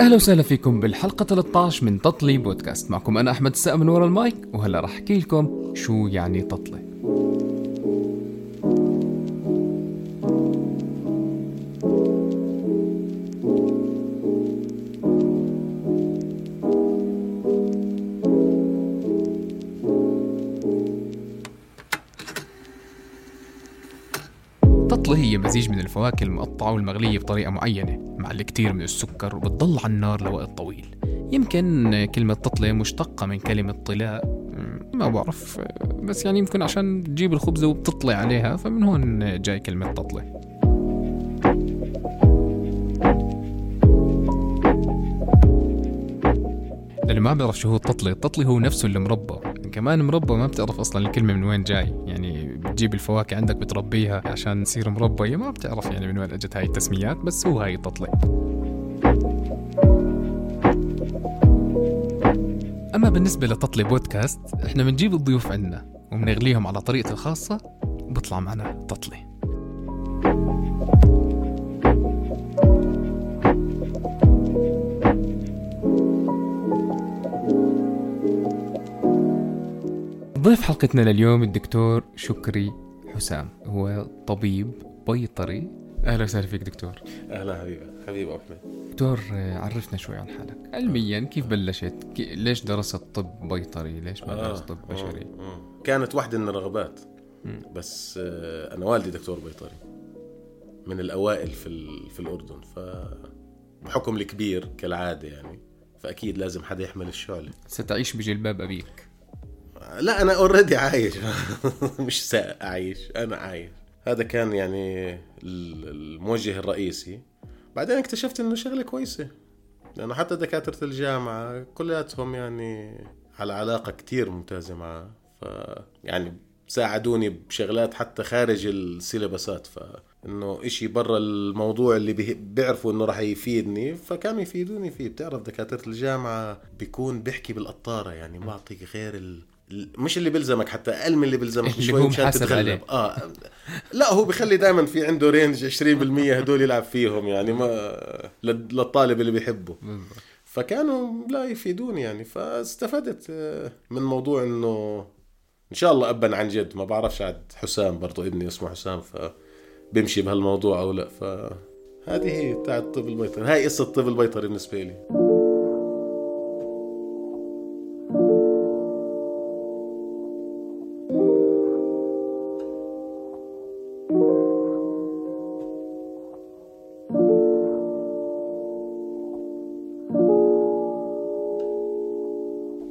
أهلا وسهلا فيكم بالحلقة 13 من تطلي بودكاست. معكم أنا أحمد السقا من ورا المايك وهلا راح أحكي لكم شو يعني تطلي الفواكه المقطعة والمغلية بطريقة معينة مع الكثير من السكر وبتضل على النار لوقت طويل. يمكن كلمة تطلة مشتقة من كلمة طلاء ما بعرف بس يعني يمكن عشان تجيب الخبزة وبتطلع عليها فمن هون جاي كلمة تطلة اللي ما بيعرف شو هو التطلي التطلي هو نفسه المربى. كمان مربى ما بتعرف أصلا الكلمة من وين جاي. بتجيب الفواكه عندك بتربيها عشان تصير مربى ما بتعرف يعني من وين اجت هاي التسميات بس هو هاي التطلي أما بالنسبة لتطلي بودكاست إحنا بنجيب الضيوف عندنا وبنغليهم على طريقتي الخاصة وبطلع معنا تطلي حلقتنا لليوم الدكتور شكري حسام هو طبيب بيطري. أهلا وسهلا فيك دكتور. أهلا حبيبي حبيبي أحمد. دكتور آه، عرفنا شوي عن حالك. علميا كيف بلشت؟ كي... ليش درست طب بيطري؟ ليش ما درست طب بشري آه، آه. كانت واحدة من الرغبات. بس آه، أنا والدي دكتور بيطري. من الأوائل في ال- في الأردن. ف بحكم الكبير كالعادة يعني فأكيد لازم حدا يحمل الشعلة. ستعيش بجلباب أبيك. لا أنا already عايش. مش سأعيش أنا عايش. هذا كان يعني ال- الموجه الرئيسي. بعدين اكتشفت إنه شغلة كويسة. لأنه حتى دكاترة الجامعة كلياتهم يعني على علاقة كتير ممتازة معه. ف يعني ساعدوني بشغلات حتى خارج ال syllabusات فإنه إشي برا الموضوع اللي بيعرفوا إنه راح يفيدني. فكانوا يفيدوني فيه. بتعرف دكاترة الجامعة بيكون بيحكي بالقطارة. يعني ما بعطيك غير ال... مش اللي بيلزمك حتى أقل من اللي بيلزمك اللي شوي مشان تتغلب. آه. لا هو بخلي دائما في عنده range 20% هدول يلعب فيهم يعني ما لل- للطالب اللي بيحبه. فكانوا لا يفيدوني يعني فاستفدت آه، من موضوع إنه إن شاء الله أبا عن جد. ما بعرفش عاد حسام برضو إبني اسمه حسام فبيمشي بهالموضوع أو لا. فهذه هي تاعت الطب البيطري هاي قصة الطب البيطري بالنسبة لي.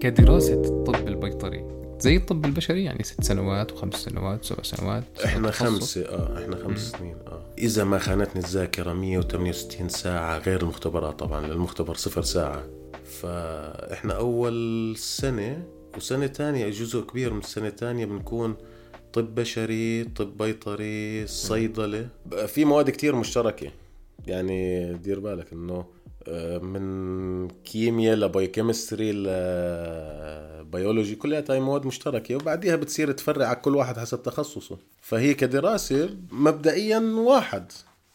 كدراسة الطب البيطري زي الطب البشري يعني ست سنوات وخمس سنوات وسبع سنوات إحنا. خمسة آه إحنا خمس سنين آه. إذا ما خانتني الذاكرة 168 ساعة غير المختبرات طبعا المختبر صفر ساعة. فإحنا أول سنة وسنة تانية جزء كبير من السنة التانية بنكون طب بشري طب بيطري صيدلة. بقى في مواد كتير مشتركة. يعني دير بالك إنه من كيمياء ل biochemistry لبيولوجي كلها هاي مواد مشتركة وبعديها بتصير تفرع على كل واحد حسب تخصصه. فهي كدراسة مبدئيا واحد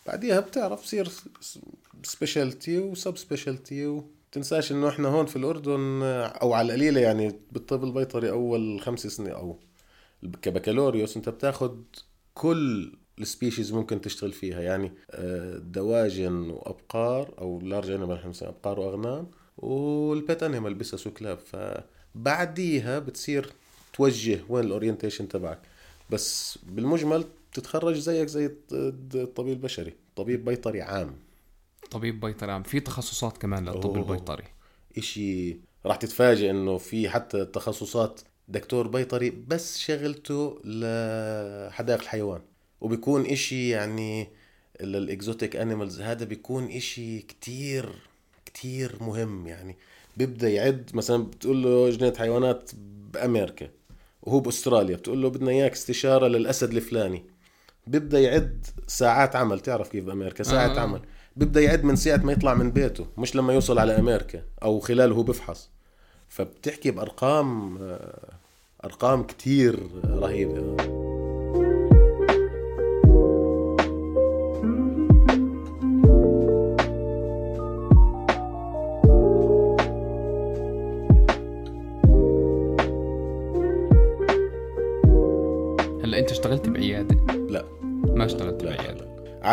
بعديها بتعرف بصير specialty و sub specialty وتنساش إنه إحنا هون في الأردن أو على القليلة يعني بالطب البيطري أول خمس سنين أو كبكالوريوس أنت بتاخد كل ال species ممكن تشتغل فيها. يعني آه، دواجن وأبقار أو large animal إحنا بنسميها أبقار وأغنام وال pet animal بسس وكلاب فبعديها بتصير توجه وين ال orientation تبعك. بس بالمجمل بتتخرج زيك زي الط- الطبيب البشري. طبيب بيطري عام. طبيب بيطري عام. في تخصصات كمان للطب. البيطري. إشي راح تتفاجئ إنه في حتى تخصصات دكتور بيطري بس شغلته لحدائق الحيوان. وبيكون إشي يعني لل exotic animals هذا بيكون إشي كتير كتير مهم يعني. بيبدأ يعد مثلا بتقول له جنينة حيوانات بأمريكا وهو بأستراليا بتقول له بدنا إياك استشارة للأسد الفلاني. بيبدأ يعد ساعات عمل تعرف كيف بأمريكا؟ ساعه آه. عمل. بيبدأ يعد من ساعة ما يطلع من بيته مش لما يوصل على أمريكا أو خلال هو بفحص. فبتحكي بأرقام آه، أرقام كتير رهيبة.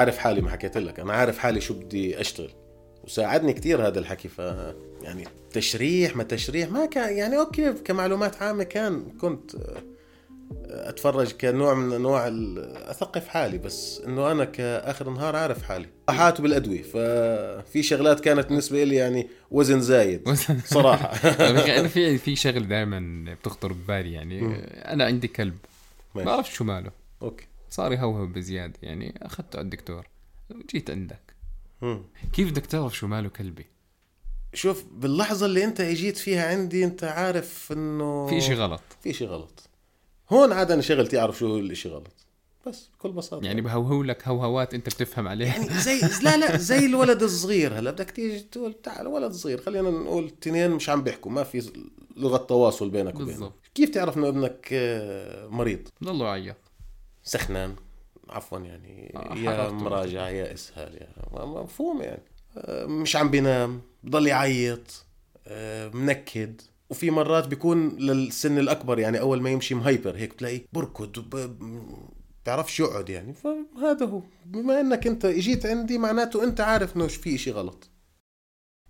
عارف حالي ما حكيت لك. أنا عارف حالي شو بدي أشتغل. وساعدني كثير هذا الحكي ف يعني تشريح ما تشريح ما كان يعني أوكي كمعلومات عامة كان كنت أتفرج كنوع من أنواع أثقف حالي بس إنه أنا كآخر النهار عارف حالي. احاته بالأدوية ففي شغلات كانت بالنسبة لي يعني وزن زايد صراحة. أنا في في شغله دائما بتخطر ببالي يعني أنا عندي كلب. ما بعرف شو ماله. أوكي. صار يهوهو بزيادة يعني أخذته على الدكتور. جيت عندك. كيف بدك تعرف شو ماله كلبي؟ شوف باللحظة اللي أنت إجيت فيها عندي أنت عارف إنه في شيء غلط. في شيء غلط. هون عاد أنا شغلتي أعرف شو الإشي غلط. بس بكل بساطة. يعني بهوهو لك هوهوات أنت بتفهم عليها. يعني زي لا لا زي الولد الصغير. هلا بدك تيجي تقول تعال ولد صغير خلينا نقول تنين مش عم بيحكوا ما في لغة تواصل بينك وبينه كيف تعرف إنه ابنك آه، مريض؟ ضلوا يعيط سخنان عفوا يعني آه يا مراجع يا إسهال يا مفهوم يعني. آه، مش عم بينام بضل يعيط آه، منكد. وفي مرات بيكون للسن الأكبر يعني أول ما يمشي مهايبر هيك بتلاقيه بركض بيعرفش يقعد يعني. فهذا هو. بما إنك أنت إجيت عندي معناته أنت عارف إنه في شيء غلط.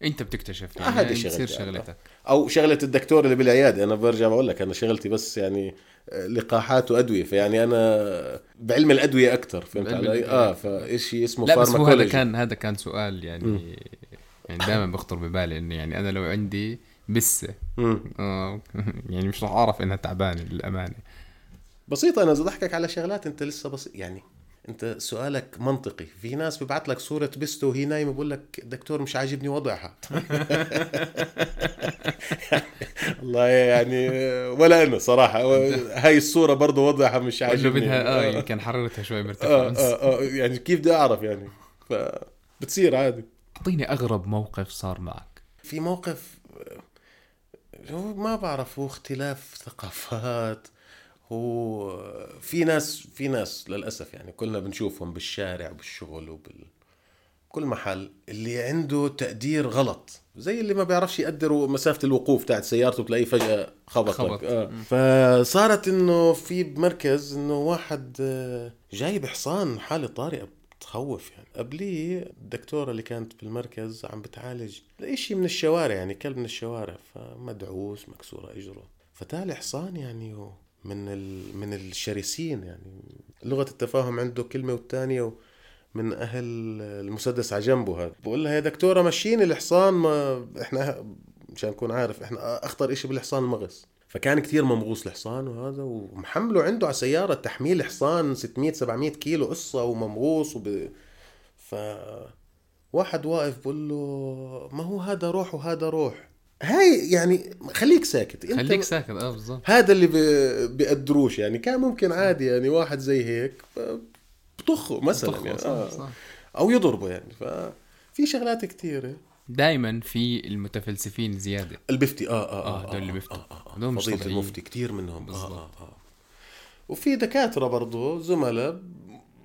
انت بتكتشف يعني هذه شغلتك شغلتك. أو شغلة الدكتور اللي بالعيادة أنا برجع بقول لك أنا شغلتي بس يعني لقاحات وأدوية فيعني أنا بعلم الأدوية أكثر فهمت علي؟ آه فشيء اسمه لا بس هو هذا كان هذا كان سؤال يعني م. يعني دائما بخطر ببالي انه يعني أنا لو عندي بسة آه يعني مش راح أعرف إنها تعبانة للأمانة. بسيطة أنا إذا ضحكك على شغلات أنت لسه بسيط يعني أنت سؤالك منطقي. في ناس ببعث لك صورة بسته وهي نايمة بقول لك الدكتور مش عاجبني وضعها. الله يعني ولا أنا صراحة. هاي الصورة برضه وضعها مش عاجبني. بدها آه يمكن حرارتها شوي مرتفعة آه, آه, آه يعني كيف بدي أعرف يعني؟ فبتصير عادي. أعطيني أغرب موقف صار معك. في موقف ما بعرف هو اختلاف ثقافات وفي ناس في ناس للأسف يعني كلنا بنشوفهم بالشارع وبالشغل وبال كل محل اللي عنده تقدير غلط زي اللي ما بيعرفش يقدر مسافة الوقوف تاعت سيارته بتلاقيه فجأة خبط, خبط. آه. فصارت إنه في بمركز إنه واحد آه، جايب حصان حالة طارئة بتخوف يعني قبليه الدكتورة اللي كانت بالمركز عم بتعالج شيء من الشوارع يعني كلب من الشوارع فمدعوس مكسورة إجرة فتالي حصان يعني. من. من الشرسين يعني. لغة التفاهم عنده كلمة والثانيه من أهل المسدس على جنبه هذا. بقول لها يا دكتورة مشيني الحصان ما إحنا مشان أكون عارف إحنا أخطر إشي بالحصان المغص. فكان كتير ممغوص الحصان وهذا ومحمله عنده على سيارة تحميل حصان 600 700 كيلو قصة وممغوص وب... ف واحد واقف بقول له ما هو هذا روح وهذا روح؟ هاي يعني خليك ساكت. انت خليك ساكت آه بالضبط. هذا اللي بيقدروش يعني. كان ممكن عادي يعني واحد زي هيك بطخه مثلا بطخه يعني صح آه. صح. أو يضربه يعني ففي شغلات كثيره دائما في المتفلسفين زيادة. البفتي آه آه آه, آه دول اللي بيفتوا آه آه آه. فضيلة المفتي كثير منهم. آه آه آه. وفي دكاترة برضه زملاء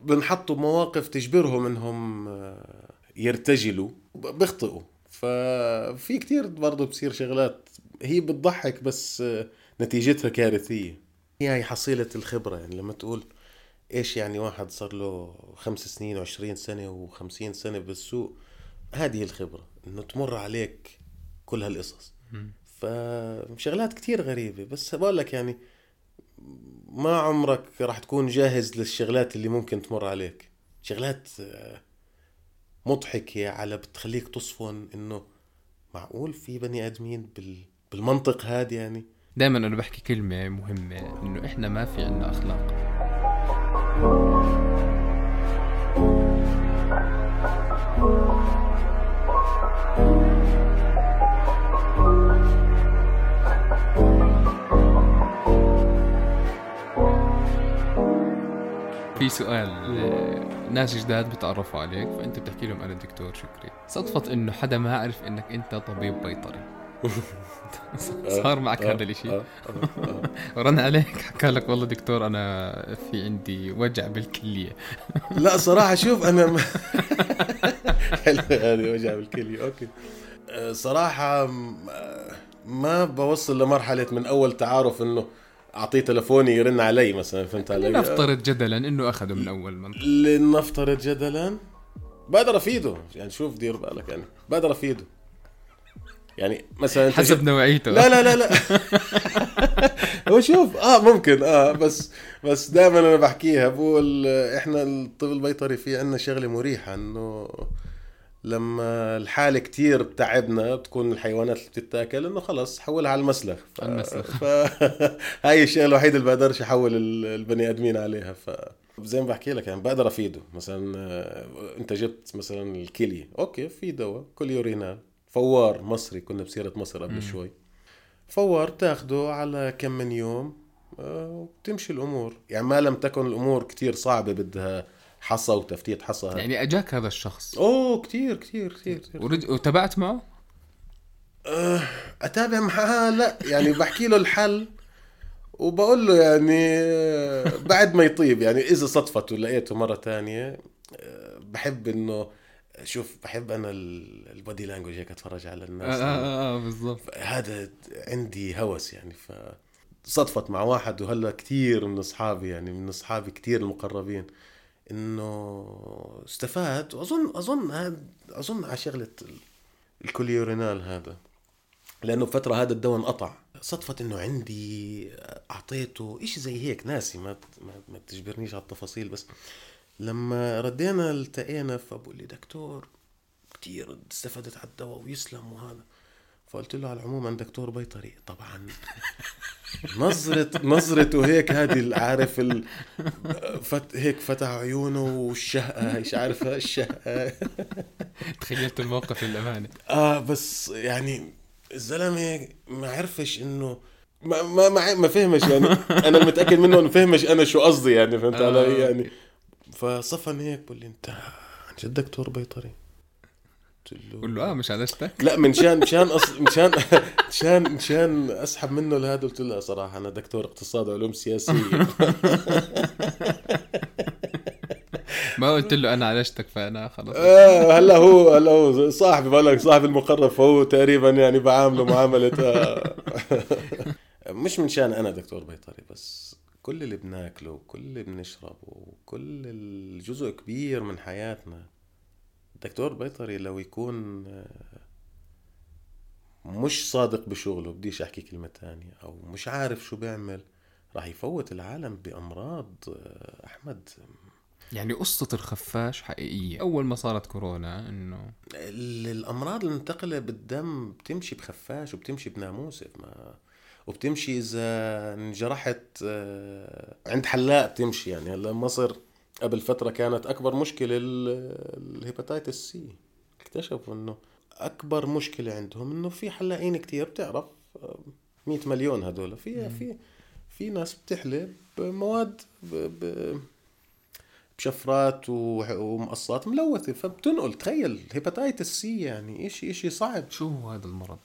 بنحطوا بمواقف تجبرهم إنهم آه، يرتجلوا بيخطئوا. ففي كتير برضه بصير شغلات. هي بتضحك بس نتيجتها كارثية. هي حصيلة الخبرة يعني لما تقول إيش يعني واحد صار له خمس سنين وعشرين سنة وخمسين سنة بالسوق هذه الخبرة إنه تمر عليك كل هالقصص. فشغلات كتير غريبة. بس بقول لك يعني ما عمرك راح تكون جاهز للشغلات اللي ممكن تمر عليك. شغلات مضحكة على بتخليك تصفن إنه معقول في بني آدمين بال... بالمنطق هذا يعني؟ دائما أنا بحكي كلمة مهمة إنه إحنا ما في عنا أخلاق. في سؤال ناس جداد بتعرفوا عليك فأنت بتحكي لهم أنا الدكتور شكري. صدفة إنه حدا ما عرف إنك أنت طبيب بيطري. صار معك هذا الإشي؟ آه، آه، آه. ورن عليك حكى لك والله دكتور أنا في عندي وجع بالكلية. لا صراحة شوف أنا حلو هذه وجع بالكلية أوكي. صراحة ما بوصل لمرحلة من أول تعارف إنه أعطيه تلفوني يرن علي مثلا فهمت علي؟ نفترض جدلا إنه أخذه من أول منطقه لنفترض جدلا؟ بقدر أفيده يعني شوف دير بالك يعني بقدر أفيده. يعني مثلا حسب نوعيته. لا لا لا لا. هو شوف آه ممكن آه بس بس دائما أنا بحكيها بقول إحنا الطب البيطري في عندنا شغلة مريحة إنه لما الحالة كتير تعبنا بتكون الحيوانات اللي بتتاكل إنه خلص حولها على المسلخ. ف... المسلخ. فهاي الشيء الوحيد اللي بقدرش أحول البني آدمين عليها. ف زي ما بحكي لك يعني بقدر أفيده. مثلا آه، أنت جبت مثلا الكلية أوكي في دواء. Coli-Urinal فوار مصري. كنا بسيرة مصر قبل شوي. فوار تاخده على كم من يوم آه، وبتمشي الأمور. يعني ما لم تكن الأمور كتير صعبة بدها حصى وتفتيت حصى يعني أجاك هذا الشخص. أوه كتير كتير, كتير. ورد... وتابعت معه؟ أتابع معاه لا يعني بحكي له الحل وبقول له يعني آه، بعد ما يطيب. يعني إذا صدفت ولقيته مرة تانية آه، بحب إنه شوف بحب أنا ال- body language هيك أتفرج على الناس. آه, آه, آه بالضبط. هذا عندي هوس يعني ف صدفت مع واحد وهلا كثير من أصحابي يعني من أصحابي كثير المقربين. إنه استفاد. وأظن أظن هذا أظن على شغلة ال- Coli-Urinal هذا. لأنه بفترة هذا الدواء انقطع. صدفت إنه عندي أعطيته إشي زي هيك ناسي ما, ما تجبرنيش على التفاصيل بس لما ردينا التقينا فبقول لي دكتور كتير استفدت على الدواء ويسلم وهذا. فقلت له على العموم عند دكتور بيطري. طبعا. نظرة نظرته هيك هذه عارف ال... فت... هيك فتح عيونه والشهقة مش عارفة الشهقة. تخيلت الموقف للأمانة. آه بس يعني الزلمة ما عرفش انه ما ما ما, ما فهمش يعني. أنا المتاكد منه إنه فهمش أنا شو قصدي يعني فهمت آه. علي يعني فصفن هيك بقول لي أنت عن جد دكتور بيطري؟ له قول له آه مش عدشتك لا منشان مشان أص... مشان مشان مشان أسحب منه لهذا. قلت له لا صراحة أنا دكتور اقتصاد وعلوم سياسية. ما قلت له أنا عدشتك فأنا خلص آه هلا هو هلا هو صاحبي بقول لك صاحبي المقرب فهو تقريبا يعني بعامله معاملة آه. مش منشان أنا دكتور بيطري بس كل اللي بناكله وكل اللي بنشربه وكل الجزء كبير من حياتنا دكتور بيطري لو يكون آه، مش صادق بشغله بديش أحكي كلمة تانية أو مش عارف شو بيعمل راح يفوت العالم بأمراض آه، أحمد. يعني قصة الخفاش حقيقية. أول ما صارت كورونا إنه ال- الامراض المنتقله بالدم بتمشي بخفاش وبتمشي بناموسه ما وبتمشي إذا انجرحت آه، عند حلاق بتمشي يعني. هلأ مصر قبل فترة كانت أكبر مشكلة ال- hepatitis C. اكتشفوا إنه أكبر مشكلة عندهم إنه في حلاقين كتير بتعرف آه، 100 مليون هدول. في في في ناس بتحلب بمواد ب- ب- بشفرات ومقصات ملوثة. فبتنقل تخيل hepatitis C يعني إشي إشي صعب. شو هو هذا المرض؟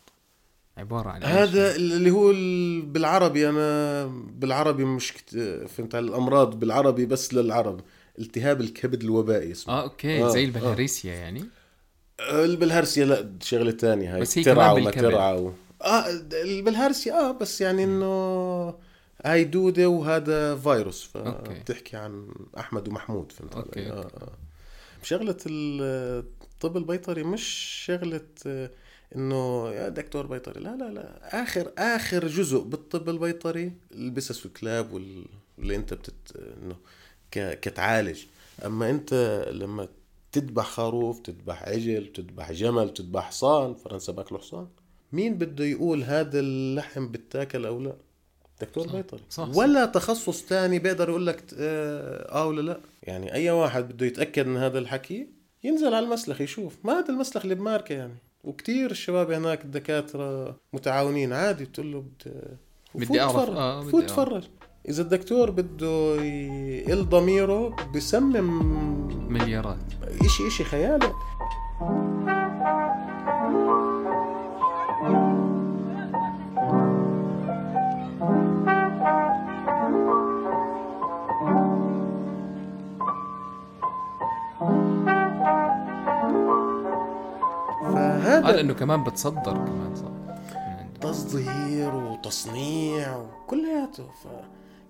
عبارة عن؟ هذا اللي هو ال- بالعربي أنا بالعربي مش كت... فهمت الأمراض بالعربي بس للعرب. التهاب الكبد الوبائي اسمه آه okay آه، زي آه. البلهارسيا يعني آه. البلهارسيا لا شغله تانية هاي بس هي ترعى وما. ترعى و... آه البلهارسيا آه بس يعني إنه هاي دودة وهذا فيروس. فبتحكي عن أحمد ومحمود فهمت أوكي، علي؟ أوكي. آه. آه. ال- الطب البيطري مش شغلة آه، إنه يا دكتور بيطري لا لا لا آخر آخر جزء بالطب البيطري البسس والكلاب وال- واللي أنت بتت إنه ك... كتعالج. أما أنت لما تذبح خروف تذبح عجل تذبح جمل تذبح حصان فرنسا باكلوا حصان. مين بده يقول هذا اللحم بتاكل أو لا؟ دكتور صح، بيطري. صح، صح. ولا تخصص تاني بيقدر يقول لك آه, آه ولا لا. يعني أي واحد بده يتأكد من هذا الحكي ينزل على المسلخ يشوف. ما هذا المسلخ اللي بماركة يعني. وكتير الشباب هناك الدكاترة متعاونين. عادي بتقول له بدي تفرج. آه، فوت أعرف. تفرج. إذا الدكتور بده يقل ضميره بسمم مليارات. اشي إشي خيالي. قال فهذا إنه كمان بتصدر كمان صح. عنده تصدير وتصنيع وكلياته ف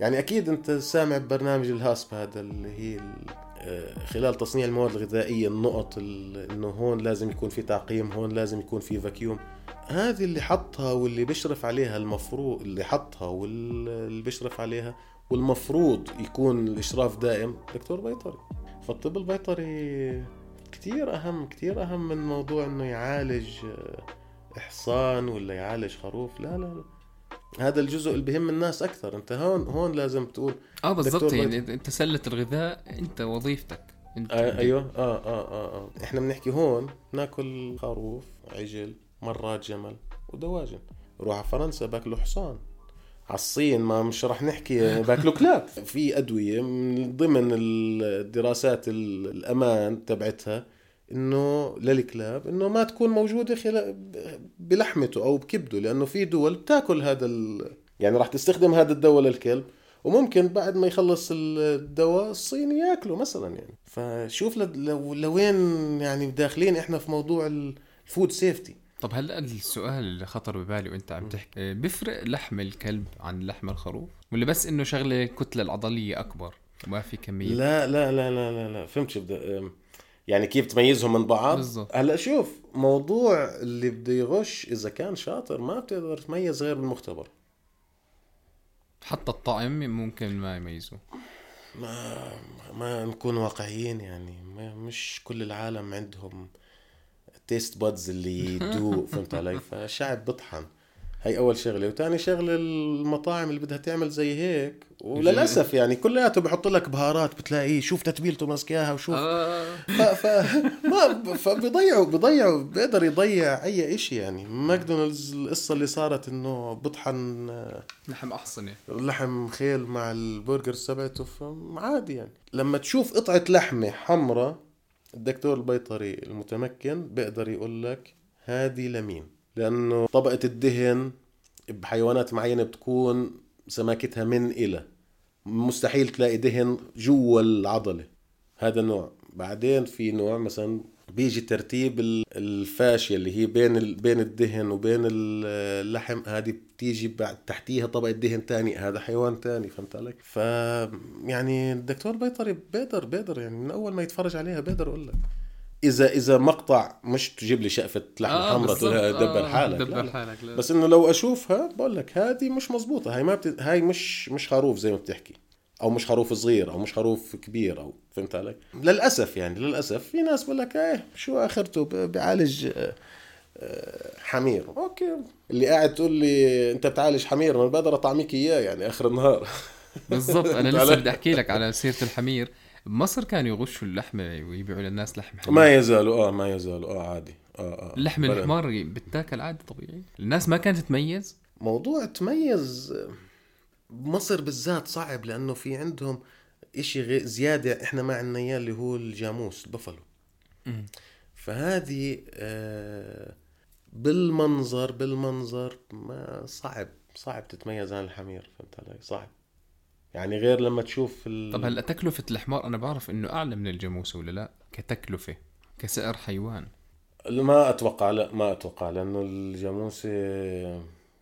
يعني أكيد أنت سامع ببرنامج الهاسب هذا اللي هي آه، خلال تصنيع المواد الغذائية النقط إنه هون لازم يكون في تعقيم هون لازم يكون في فاكيوم هذه اللي حطها واللي بيشرف عليها المفروض اللي حطها واللي بيشرف عليها والمفروض يكون الإشراف دائم دكتور بيطري. فالطب البيطري كتير أهم كتير أهم من موضوع إنه يعالج آه، إحصان ولا يعالج خروف. لا لا لا. هذا الجزء اللي بهم الناس أكثر. أنت هون هون لازم تقول آه بالضبط. يعني إنت سله الغذاء أنت وظيفتك. أنت آه أيوه. آه, آه آه آه. إحنا بنحكي هون ناكل خروف عجل مرات جمل ودواجن. روح على فرنسا باكلوا حصان. على الصين ما مش رح نحكي باكلوا كلاب في أدوية من ضمن الدراسات الأمان تبعتها. إنه للكلاب إنه ما تكون موجودة خلال بلحمته أو بكبده لأنه في دول بتاكل هذا ال... يعني راح تستخدم هذا الدواء للكلب وممكن بعد ما يخلص الدواء الصيني يأكله مثلا يعني. فشوف لو لوين يعني داخلين إحنا في موضوع الفود سيفتي طب هلا السؤال اللي خطر ببالي وأنت عم تحكي آه، بيفرق لحم الكلب عن لحم الخروف؟ ولا بس إنه شغلة الكتله العضلية أكبر وما في كمية؟ لا لا لا لا لا, لا. فهمت شو يعني كيف تميزهم من بعض؟ بالزبط. هلا شوف موضوع اللي بده يغش إذا كان شاطر ما بتقدر تميز غير بالمختبر. حتى الطعم ممكن ما يميزه. ما ما نكون واقعيين يعني مش كل العالم عندهم taste buds اللي يدوق فهمت علي؟ فالشعب بيطحن هي أول شغلة وثاني شغلة المطاعم اللي بدها تعمل زي هيك. وللأسف يعني كلياته بحط لك بهارات بتلاقيه شوف تتبيلته ماسكاها وشوف. آه. ف... ف... ما فبيضيعوا بيضيعوا بيقدر يضيع أي شيء يعني. ماكدونالدز القصة اللي صارت إنه بطحن لحم أحصنة. لحم خيل مع البرجر تبعته عادي يعني. لما تشوف قطعة لحمة حمراء الدكتور البيطري المتمكن بيقدر يقول لك هذه لمين لأنه طبقة الدهن بحيوانات معينة بتكون سماكتها من إلى. مستحيل تلاقي دهن جوا العضلة. هذا النوع. بعدين في نوع مثلا بيجي ترتيب الفاشية اللي هي بين بين الدهن وبين اللحم. هذه بتيجي بعد تحتيها طبقة دهن تاني. هذا حيوان تاني فهمت علي؟ ف يعني الدكتور بيطري بيقدر بيقدر يعني من أول ما يتفرج عليها بيقدر أقول لك. اذا إذا مقطع مش تجيب لي شقفة لحم آه حمراء تقول دبر حالك دبر حالك لا. بس إنه لو أشوفها بقول لك هذه مش مزبوطه هاي ما بت... هاي مش مش خروف زي ما بتحكي أو مش خروف صغير أو مش خروف كبير أو فهمت علي؟ للأسف يعني للأسف. في ناس بقول لك إيه شو آخرته؟ بيعالج آه، آه، حمير. أوكي. اللي قاعد تقول لي أنت بتعالج حمير ما بقدر أطعميك إياه يعني آخر النهار. بالضبط. أنا لسه بدي أحكي لك على سيرة الحمير. بمصر كانوا يغشوا اللحمه ويبيعوا للناس لحم حمير ما يزالوا آه ما يزالوا آه عادي. آه آه لحم الحمار بتاكل عادي طبيعي. الناس ما كانت تميز موضوع تميز بمصر بالذات صعب لأنه في عندهم إشي غير زيادة إحنا ما عندنا إياه اللي هو الجاموس البفلو. فهذه آه بالمنظر بالمنظر ما صعب صعب تتميز عن الحمير فهمت علي؟ صعب. يعني غير لما تشوف ال... طب هلا تكلفة الحمار أنا بعرف إنه أعلى من الجاموسة ولا لا؟ كتكلفة كسعر حيوان. ما أتوقع لا ما أتوقع لأنه الجاموسة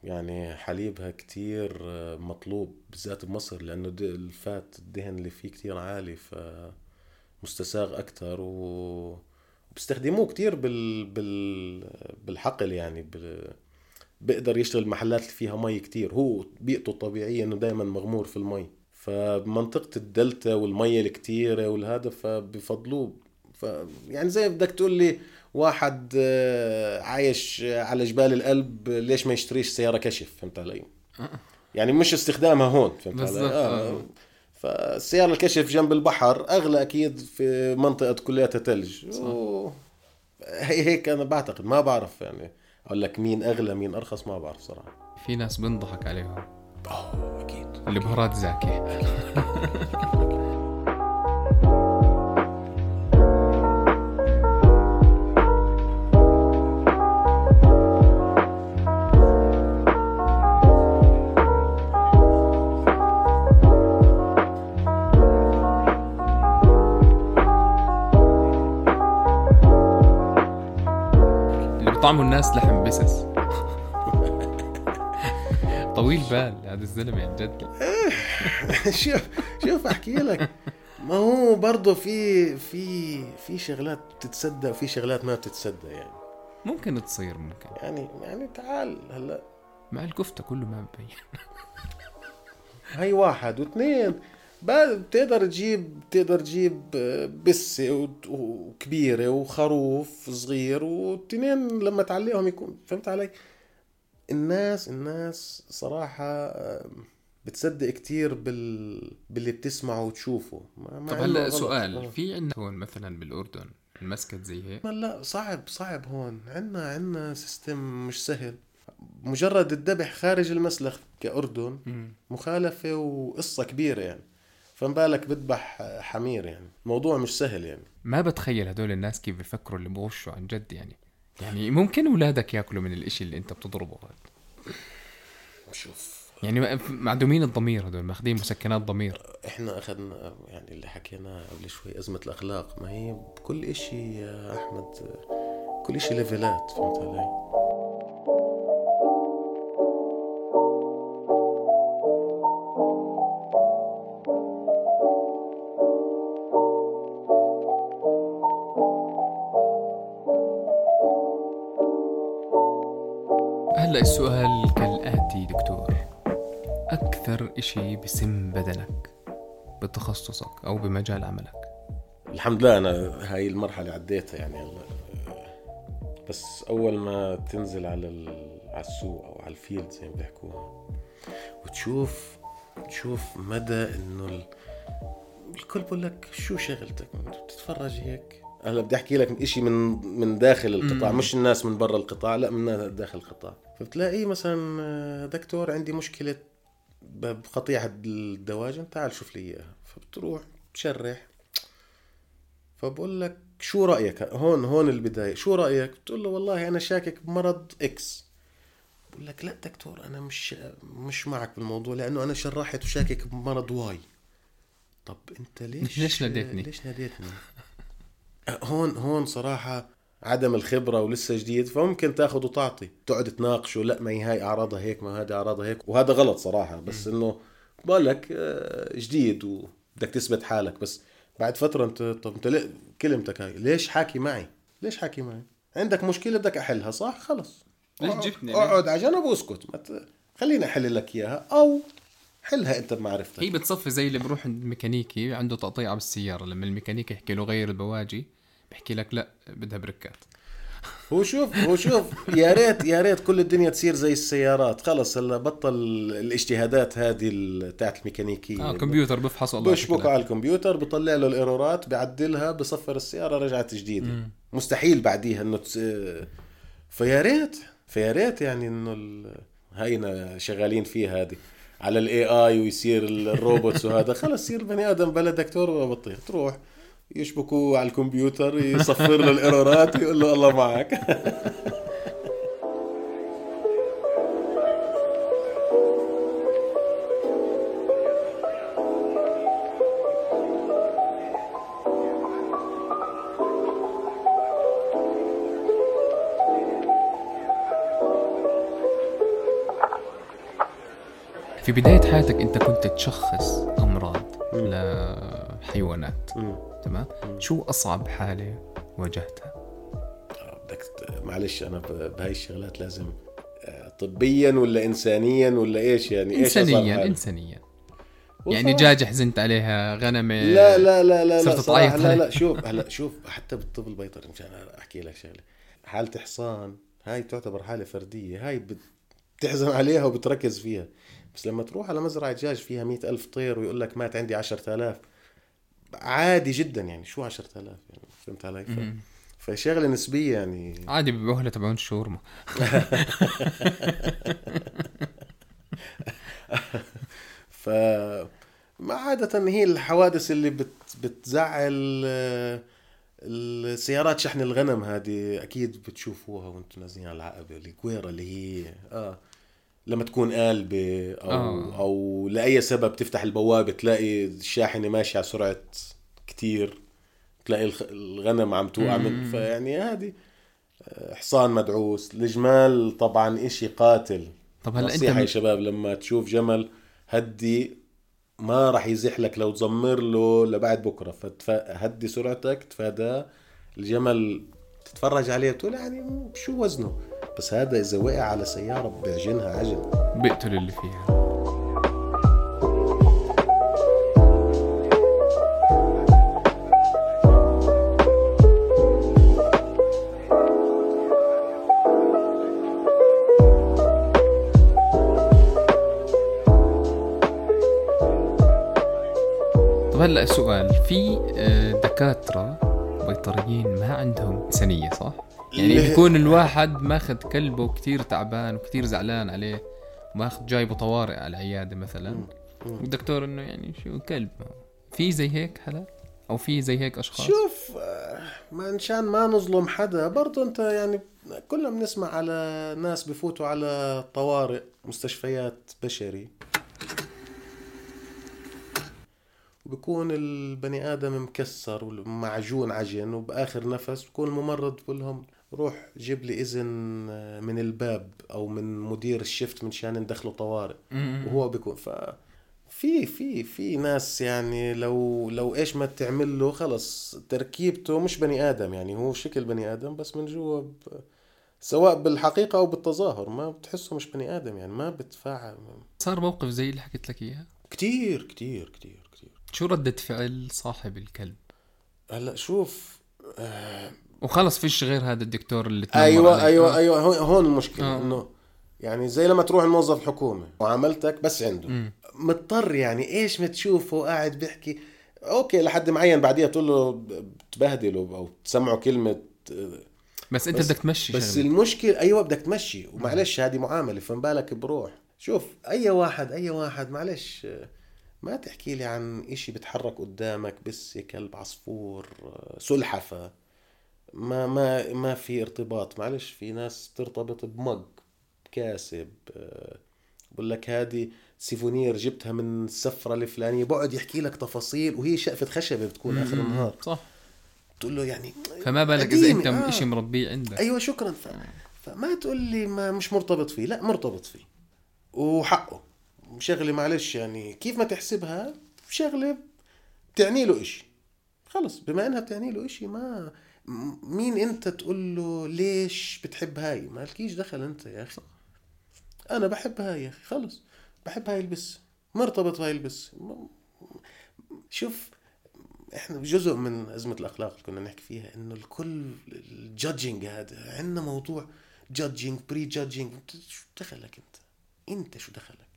يعني حليبها كتير مطلوب بالذات بمصر لأنه الفات الدهن اللي فيه كتير عالي فمستساغ أكتر و بيستخدموه كتير بال... بال... بالحقل يعني بال... بيقدر يشتغل محلات اللي فيها مي كتير. هو بيئته الطبيعية إنه دائما مغمور في المي. فبمنطقة الدلتا والمية الكتيرة والهذا فبفضلوه ف يعني زي بدك تقول لي واحد آه، عايش على جبال القلب ليش ما يشتريش سيارة كشف فهمت علي؟ يعني مش استخدامها هون فهمت علي؟ آه. آه. فالسيارة الكشف جنب البحر أغلى أكيد في منطقة كلياتها ثلج و... هي هيك أنا بعتقد ما بعرف يعني أقول لك مين أغلى مين أرخص ما بعرف صراحة في ناس بنضحك عليهم أوه أكيد البهارات زاكية اللي بطعموا الناس لحم بسس طويل بال هذا الزلمة عن جد. شوف شوف أحكي لك. ما هو برضه في في في شغلات بتتصدق وفي شغلات ما بتتصدق يعني. ممكن تصير ممكن. يعني يعني تعال هلا. مع الكفتة كله ما مبين هاي واحد واثنين. بتقدر تجيب بتقدر تجيب بسة وكبيرة وخروف صغير والتنين لما تعلقهم يكون فهمت علي؟ الناس الناس صراحة بتصدق كتير بال... باللي بتسمعه وتشوفه. ما طب هلا سؤال آه. في عندنا هون مثلا بالأردن المسكت زي هيك؟ لا صعب صعب هون. عندنا عندنا سيستم مش سهل. مجرد الذبح خارج المسلخ كأردن مخالفة وقصة كبيرة يعني. فما بالك بذبح حمير يعني. موضوع مش سهل يعني. ما بتخيل هدول الناس كيف بيفكروا اللي بغشوا عن جد يعني. يعني ممكن اولادك ياكلوا من الإشي اللي أنت بتضربه. هذا شوف. يعني معدومين الضمير هدول ماخذين مسكنات ضمير. إحنا أخذنا يعني اللي حكيناه قبل شوي أزمة الأخلاق. ما هي بكل إشي يا أحمد كل إشي ليفلات فهمت علي؟ أكثر إشي بسم بدنك بتخصصك أو بمجال عملك. الحمد لله أنا هاي المرحلة عديتها يعني بس أول ما تنزل على على السوق أو على الفيلد زي ما بيحكوها وتشوف تشوف مدى إنه الكل بقول لك شو شغلتك؟ بتتفرج هيك؟ هلا بدي أحكي لك شيء من من داخل القطاع مش الناس من برا القطاع لا من داخل القطاع. فبتلاقيه مثلا آه، دكتور عندي مشكلة بقطيع الدواجن تعال شوف لي إياها. فبتروح تشرح. فبقول لك شو رأيك؟ هون هون البداية. شو رأيك؟ بتقول له والله أنا شاكك بمرض X. بقول لك لا دكتور أنا مش مش معك بالموضوع لأنه أنا شرحت وشاكك بمرض Y. طب أنت ليش ليش ناديتني؟ ليش ناديتني؟ هون هون صراحة عدم الخبرة ولسه جديد فممكن تاخذ وتعطي. تقعد تناقشه لا ما هي هاي أعراضها هيك ما هذه أعراضها هيك. وهذا غلط صراحة بس إنه بالك آه، جديد وبدك تثبت حالك. بس بعد فترة أنت طب أنت كلمتك هاي؟ ليش حاكي معي؟ ليش حاكي معي؟ عندك مشكلة بدك أحلها صح؟ خلص. ليش جبتني؟ أقعد على جنب واسكت خليني أحل لك إياها أو حلها أنت بمعرفتك. هي بتصفي زي اللي بروح عند ميكانيكي عنده تقطيعه بالسيارة لما الميكانيكي يحكي له غير البواجي بحكي لك لا بدها بركات. هو شوف هو شوف يا ريت يا ريت كل الدنيا تصير زي السيارات. خلص هلا بطل الاجتهادات هذه تاعت الميكانيكية. آه كمبيوتر بفحص لك بشبكه على الكمبيوتر بطلع له ال errorات بعدلها بصفر السيارة رجعت جديدة. مم. مستحيل بعديها إنه تس... فيا ريت فيا ريت يعني إنه ال... هينا شغالين فيها هذه. على ال AI ويصير الروبوتس وهذا. خلص يصير بني آدم بلا دكتور ولا بطيخ. تروح. يشبكوا على الكمبيوتر يصفر له الايرورات يقول له الله معك. في بداية حياتك أنت كنت تشخص أمراض لحيوانات. تمام؟ شو أصعب حالة واجهتها؟ بدك معلش أنا بهاي الشغلات لازم آه، طبيا ولا انسانيا ولا إيش؟ يعني إيش انسانيا انسانيا. يعني دجاجة حزنت عليها غنمة لا لا لا لا لا صراحة لا لا شوف هلا شوف حتى بالطب البيطري مشان أحكي لك شغلة. حالة حصان هاي تعتبر حالة فردية هاي بتحزن عليها وبتركز فيها. بس لما تروح على مزرعة دجاج فيها مئة ألف طير ويقول لك مات عندي عشرة آلاف عادي جدا يعني شو 10000 يعني فهمت علي؟ ف... فشغله نسبية يعني. عادي بيبيعوها تبعون الشاورما ف ما عادة هي الحوادث اللي بت... بتزعل السيارات شحن الغنم هذه أكيد بتشوفوها وأنتم نازلين على العقبه الكويرة اللي هي آه. لما تكون قالبة أو, آه. أو لأي سبب تفتح البوابة تلاقي الشاحنة ماشية على سرعة كتير تلاقي الغنم عم توقع من فيعني هذه حصان مدعوس. الجمال طبعا إشي قاتل. طب هلا أنت يا. شباب لما تشوف جمل هدي ما راح يزح لك لو تزمر له لبعد بكرة. فهدي سرعتك تفاداه. الجمل تتفرج عليه بتقول يعني شو وزنه؟ بس هذا إذا وقع على سيارة بيعجنها عجن بيقتل اللي فيها هلا سؤال في آه، دكاترة بيطريين ما عندهم إنسانية صح؟ يعني بيكون الواحد ماخذ كلبه وكتير تعبان وكتير زعلان عليه وماخذ جايبه طوارئ على العيادة مثلا. والدكتور إنه يعني شو كلب؟ في زي هيك هلا أو في زي هيك أشخاص؟ شوف آه، ما انشان ما نظلم حدا برضه أنت يعني كلنا بنسمع على ناس بفوتوا على طوارئ مستشفيات بشري. وبكون البني آدم مكسر ومعجون عجن وبآخر نفس بكون الممرض بقول لهم روح جيب لي إذن آه، من الباب أو من مدير الشفت من شان ندخله طوارئ. وهو بيكون ف في في في ناس يعني لو لو إيش ما تعمل له خلص تركيبته مش بني آدم يعني هو شكل بني آدم بس من جوا ب... سواء بالحقيقة أو بالتظاهر ما بتحسه مش بني آدم يعني ما بتفاعل. صار موقف زي اللي حكيت لك إياه؟ كتير كتير كتير كتير. شو ردة فعل صاحب الكلب؟ هلأ شوف آه وخلص فيش غير هذا الدكتور اللي تنمر أيوه. أيوه آه. أيوه هون- المشكلة آه. إنه يعني زي لما تروح الموظف الحكومة وعملتك بس عنده مم. مضطر يعني إيش ما تشوفه قاعد بيحكي أوكي لحد معين بعديها تقول له تبهدله أو تسمعه كلمة بس أنت بدك تمشي بس شغلة. المشكلة أيوه بدك تمشي ومعلش هذه معاملة فما بالك بروح شوف أي واحد أي واحد معلش ما تحكي لي عن إشي بتحرك قدامك بس كلب عصفور سلحفة ما ما ما في ارتباط. معلش في ناس ترتبط بمج كاسب آه، بقول لك هذه سيفونير جبتها من السفرة الفلانية بقعد يحكي لك تفاصيل وهي شقفه خشبة بتكون آخر النهار. صح. تقول له يعني فما بالك إذا أنت آه. إشي مربيه عندك. أيوه شكرا. ف... فما تقول لي ما مش مرتبط فيه. لا مرتبط فيه. وحقه. شغلة معلش يعني كيف ما تحسبها شغلة بتعني له إشي. خلص بما إنها بتعني له إشي ما مين انت تقول له ليش بتحب هاي؟ ما لكيش دخل انت يا أخي. أنا بحب هاي يا أخي خلص. بحب هاي البس. مرتبط بهاي البس. شوف إحنا جزء من أزمة الأخلاق اللي كنا نحكي فيها إنه الكل ال judging هذا عندنا موضوع judging pre-judging شو دخلك أنت؟ أنت شو دخلك؟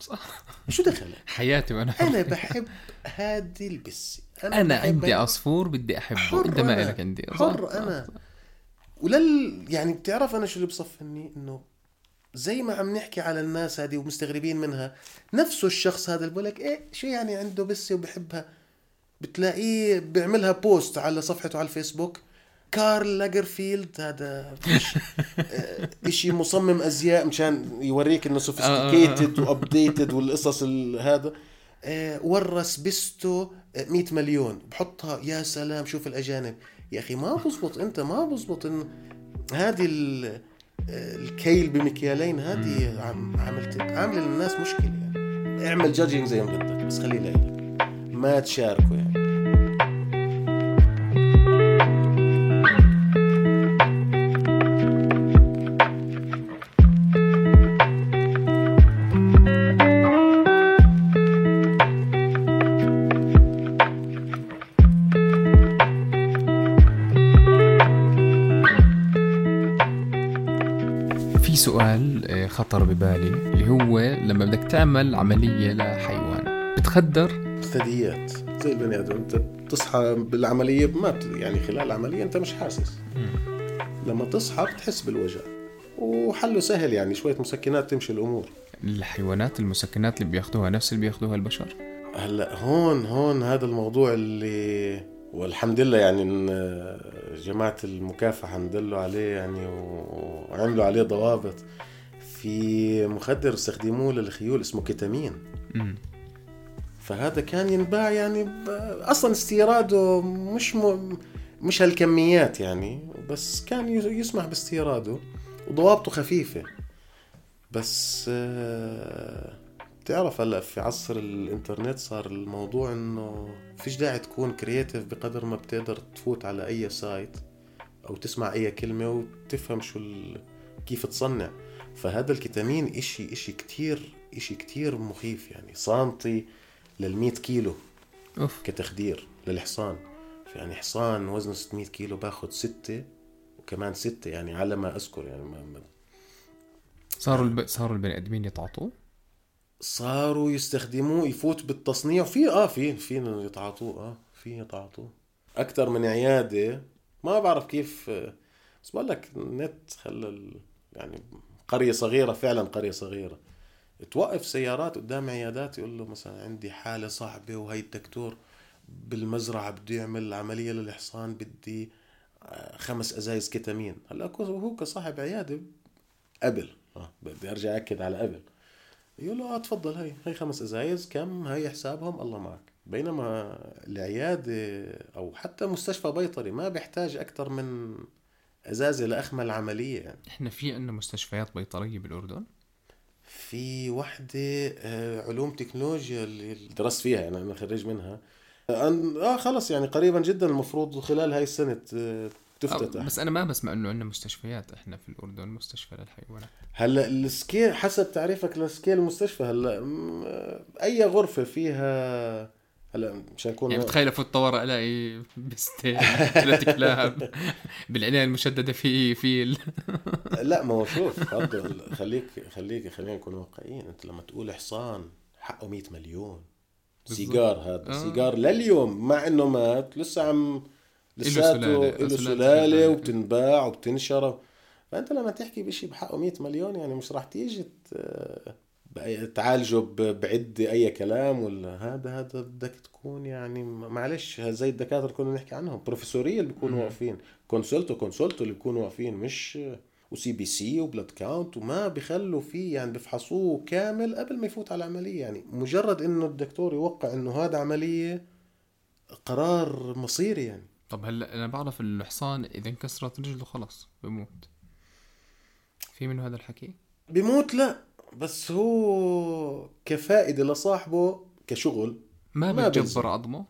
صح. شو دخلك؟ حياتي وأنا أنا بحب هذه البسه أنا بحب عندي عصفور بدي أحبه. حر أنت ما أنا. لك عندي. صح؟ حر صح. أنا. ولل يعني بتعرف أنا شو اللي بصفني إنه زي ما عم نحكي على الناس هذه ومستغربين منها نفسه الشخص هذا اللي بقول لك إيه شو يعني عنده بسه وبحبها؟ بتلاقيه بيعملها post على صفحته على الفيسبوك. كارل لاغرفيلد هذا آه، إشي مصمم أزياء مشان يوريك إنه sophisticated و updated والقصص ال- هذا. آه، بسته آه، 100 مليون. بحطها يا سلام شوف الأجانب. يا أخي ما بزبط أنت ما بزبط انه هذه ال- آه، الكيل بمكيالين هذه عم عملت عاملة للناس مشكلة يعني. اعمل جادجينج زي ما بدك بس خليه لك ما تشاركه يعني. خطر ببالي اللي هو لما بدك تعمل عملية لحيوان. بتخدر؟ ثدييات. زي البني آدم. انت بتصحى بالعملية ما. يعني خلال العملية انت مش حاسس. لما تصحى بتحس بالوجع. وحله سهل يعني شوية مسكنات تمشي الأمور. الحيوانات المسكنات اللي بياخدوها نفس اللي بياخدوها البشر؟ هلا هون هون هذا الموضوع اللي والحمد لله يعني إن جماعة المكافحة ندلوا عليه يعني وعملوا عليه ضوابط. في مخدر استخدموه للخيول اسمه كيتامين مم. فهذا كان ينباع يعني. أصلا استيراده مش م... مش هالكميات يعني بس كان يسمح باستيراده وضوابطه خفيفة بس آه، تعرف هلأ في عصر الإنترنت صار الموضوع إنه فيش داعي تكون creative بقدر ما بتقدر تفوت على أي site أو تسمع أي كلمة وتفهم شو ال... كيف تصنع فهذا الكتامين اشي إشي كتير إشي كتير مخيف يعني. سانتي للمية كيلو أوف. كتخدير للحصان. يعني حصان وزنه 600 كيلو باخذ ستة وكمان ستة يعني على ما أذكر يعني ما ما صاروا الب... صاروا البني آدمين يتعاطوه؟ صاروا يستخدموه يفوت بالتصنيع. في آه في في يتعاطوه. آه في يتعاطوه. أكثر من عيادة. ما بعرف كيف آه، بس بقول لك النت خلى ال- يعني قرية صغيرة فعلا قرية صغيرة. توقف سيارات قدام عيادات يقول له مثلا عندي حالة صعبة وهي الدكتور بالمزرعة بده يعمل عملية للحصان بدي آه، خمس أزايز كتامين هلأ هو كصاحب عيادة قبل. آه بدي أرجع أكد على قبل. يقول له آه تفضل هي هي خمس أزايز كم؟ هي حسابهم؟ الله معك. بينما العيادة أو حتى مستشفى بيطري ما بيحتاج أكثر من ازازه لاخمل عمليه يعني إحنا في عندنا مستشفيات بيطرية بالأردن؟ في وحدة آه، علوم تكنولوجيا اللي درست فيها يعني أنا خريج منها. آه آه، خلص يعني قريبا جدا المفروض خلال هاي السنة تفتتح. أو بس أنا ما بسمع إنه عندنا مستشفيات إحنا في الأردن مستشفى للحيوانات. هلأ ال scale حسب تعريفك ل scale المستشفى هلأ م- أي غرفة فيها هلا مشان نكون يعني بتخيل أفوت طوارئ ألاقي بستين ثلاث كلاب بالعنايه المشدده في في ال... لا ما هو شوف خليك خليك خلينا نكون واقعيين أنت لما تقول حصان حقه 100 مليون. سيجار هذا آه. سيجار لليوم مع إنه مات لسه عم لساته. له سلالة. وبتنباع وبتنشر فأنت لما تحكي بشيء بحقه 100 مليون يعني مش راح تيجي ت- تعالجه ب- بعدة أي كلام ولا هذا هذا بدك تكون يعني معلش زي الدكاترة اللي كنا نحكي عنهم بروفيسوريه اللي بيكونوا. واقفين كونسلتو كونسلتو اللي بيكونوا واقفين مش و CBC و blood count وما بيخلوا فيه يعني بيفحصوه كامل قبل ما يفوت على العملية. يعني مجرد إنه الدكتور يوقع إنه هذا عملية قرار مصيري يعني. طب هلا أنا بعرف الحصان إذا انكسرت رجله خلص بموت. في منه هذا الحكي؟ بيموت لا. بس هو كفائدة لصاحبه كشغل ما, ما بتجبر بيلزم. عظمه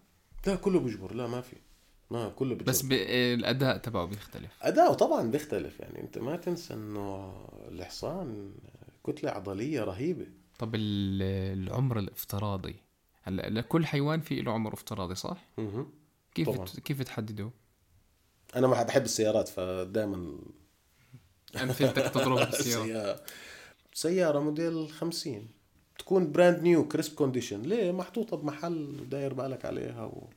لا كله بيجبر. لا ما في. ما كله بيجبر. بس ب... الأداء تبعه بيختلف. اداؤه طبعا بيختلف. يعني أنت ما تنسى إنه الحصان كتلة عضلية رهيبة. طب ال- العمر الافتراضي. هلا لكل حيوان في له عمر افتراضي صح. كيف طبعاً. كيف تحدده؟ أنا ما بحب السيارات فدائما امثلتك تضرب بالسيارة. سيارة موديل 50 تكون brand new crisp condition ليه؟ محطوطة بمحل داير بالك عليها و...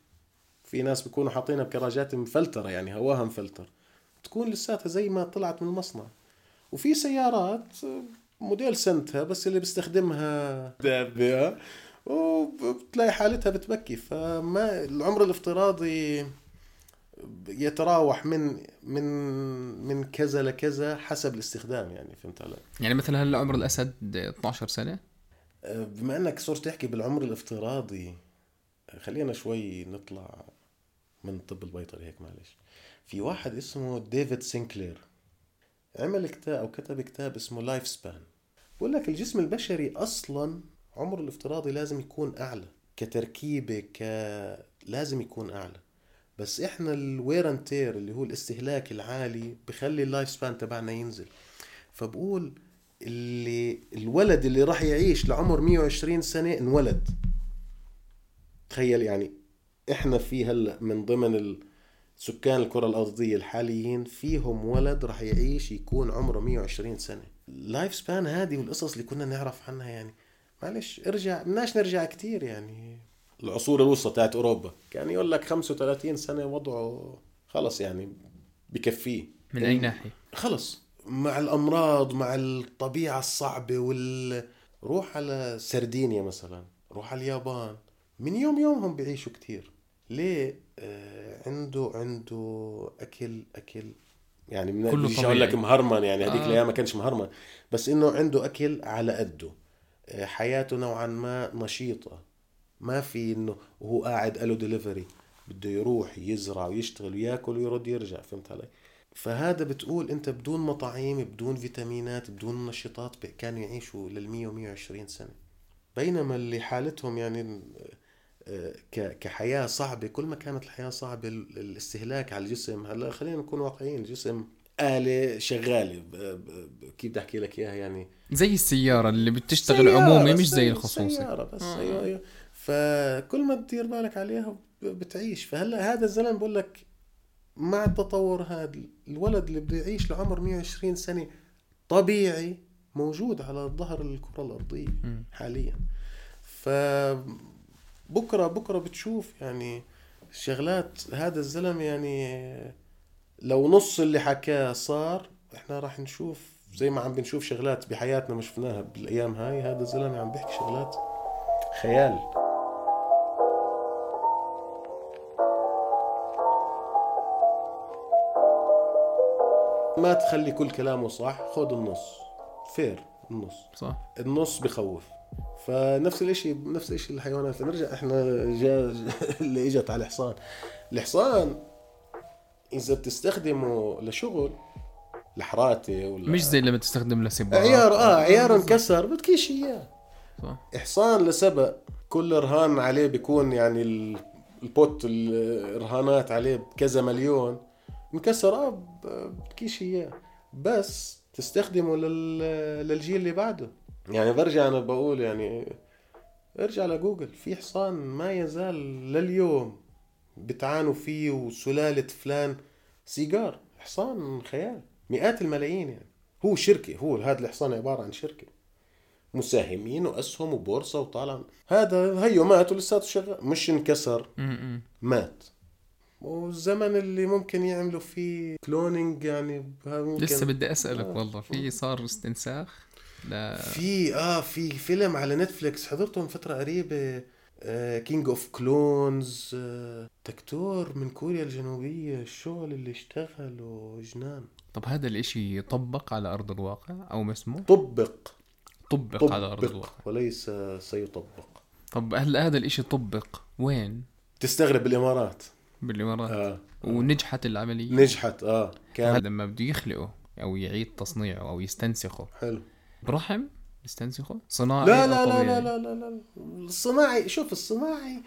في ناس بيكونوا حاطينها بكراجات مفلترة يعني هواها مفلتر. تكون لساتها زي ما طلعت من المصنع. وفي سيارات موديل سنتها بس اللي بيستخدمها دابة وبتلاقي حالتها بتبكي. فما العمر الافتراضي يتراوح من من من كذا لكذا حسب الاستخدام يعني فهمت علي؟ يعني مثلا هلا عمر الأسد 12 سنة؟ أه، بما إنك صرت تحكي بالعمر الافتراضي خلينا شوي نطلع من الطب البيطري هيك معلش. في واحد اسمه ديفيد سينكلير عمل كتاب أو كتب كتاب اسمه life span بقول لك الجسم البشري أصلا عمره الافتراضي لازم يكون أعلى كتركيبة ك لازم يكون أعلى. بس إحنا ال wear tear اللي هو الاستهلاك العالي بخلي ال life span تبعنا ينزل. فبقول اللي الولد اللي راح يعيش لعمر 120 سنة انولد. تخيل يعني إحنا في هلأ من ضمن سكان الكرة الأرضية الحاليين فيهم ولد راح يعيش يكون عمره 120 سنة. اللايف سبان هذه والقصص اللي كنا نعرف عنها يعني. معلش ارجع بدناش نرجع كتير يعني. العصور الوسطى تاعت أوروبا. كان يقول لك 35 سنة وضعه خلص يعني بكفيه. من أي ناحية؟ خلص. مع الأمراض مع الطبيعة الصعبة وال روح على سردينيا مثلا روح على اليابان. من يوم يومهم بيعيشوا كتير. ليه؟ آه عنده عنده أكل أكل. يعني من كله بديش أقول لك. مهرمن يعني هذيك آه. الأيام ما كانش مهرمن. بس إنه عنده أكل على قده. آه حياته نوعا ما نشيطة. ما في إنه وهو قاعد له دليفري بده يروح يزرع ويشتغل وياكل ويرد يرجع فهمت علي؟ فهذا بتقول أنت بدون مطاعيم بدون فيتامينات بدون منشطات كانوا يعيشوا لل 100 و 120 سنة. بينما اللي حالتهم يعني آه، كحياة صعبة كل ما كانت الحياة صعبة الاستهلاك على الجسم. هلا خلينا نكون واقعيين الجسم آلة شغالة. كيف بدي أحكي لك إياها يعني؟ زي السيارة اللي بتشتغل عمومي مش زي الخصوصي. سيارة بس آه. أيوة أيوة. فكل ما تدير بالك عليها بتعيش. فهلا هذا الزلم بقول لك مع التطور هذا الولد اللي بده يعيش لعمر 120 سنة طبيعي موجود على ظهر الكرة الأرضية حاليا. ف بكرة بكرة بتشوف يعني شغلات هذا الزلمه يعني لو نص اللي حكاه صار إحنا راح نشوف زي ما عم بنشوف شغلات بحياتنا ما شفناها بالأيام هاي. هذا الزلمه عم بيحكي شغلات خيال. ما تخلي كل كلامه صح خذ النص. fair النص. صح. النص بخوف. فنفس الإشي نفس الشيء الحيوانات. نرجع إحنا جا اللي إجت على الحصان. الحصان إذا بتستخدمه لشغل لحراتي ولا مش زي لما تستخدم لسباق عيار آه عيار انكسر بدكيش إياه. صح. حصان لسبق كل رهان عليه بيكون يعني البوت الرهانات عليه بكذا مليون. انكسر آه بدكيش اياه بس تستخدمه للجيل اللي بعده. يعني برجع أنا بقول يعني ارجع لجوجل. في حصان ما يزال لليوم بتعانوا فيه وسلالة فلان سيجار. حصان خيال. مئات الملايين يعني. هو شركة. هو هذا الحصان عبارة عن شركة. مساهمين وأسهم وبورصة وطالع. هذا هيو مات ولساته شغال. مش انكسر. مات. والزمن اللي ممكن يعملوا فيه cloning يعني ممكن لسه بدي أسألك آه. والله في صار استنساخ؟ لا. في آه في فيلم على نتفليكس حضرته من فترة قريبة King of Clones دكتور من كوريا الجنوبية الشغل اللي اشتغله؟ جنان. طب هذا الإشي يطبق على أرض الواقع أو ما اسمه طبق. طبق, طبق على أرض الواقع. وليس سيطبق. طب هل هذا الإشي طبق؟ وين؟ تستغرب بالامارات بالامارات آه. ونجحت العملية. نجحت آه. كان لما بده يخلقه أو يعيد تصنيعه أو يستنسخه. حلو. برحم؟ يستنسخه؟ صناعي لا لا لا, لا لا لا لا. الصناعي شوف الصناعي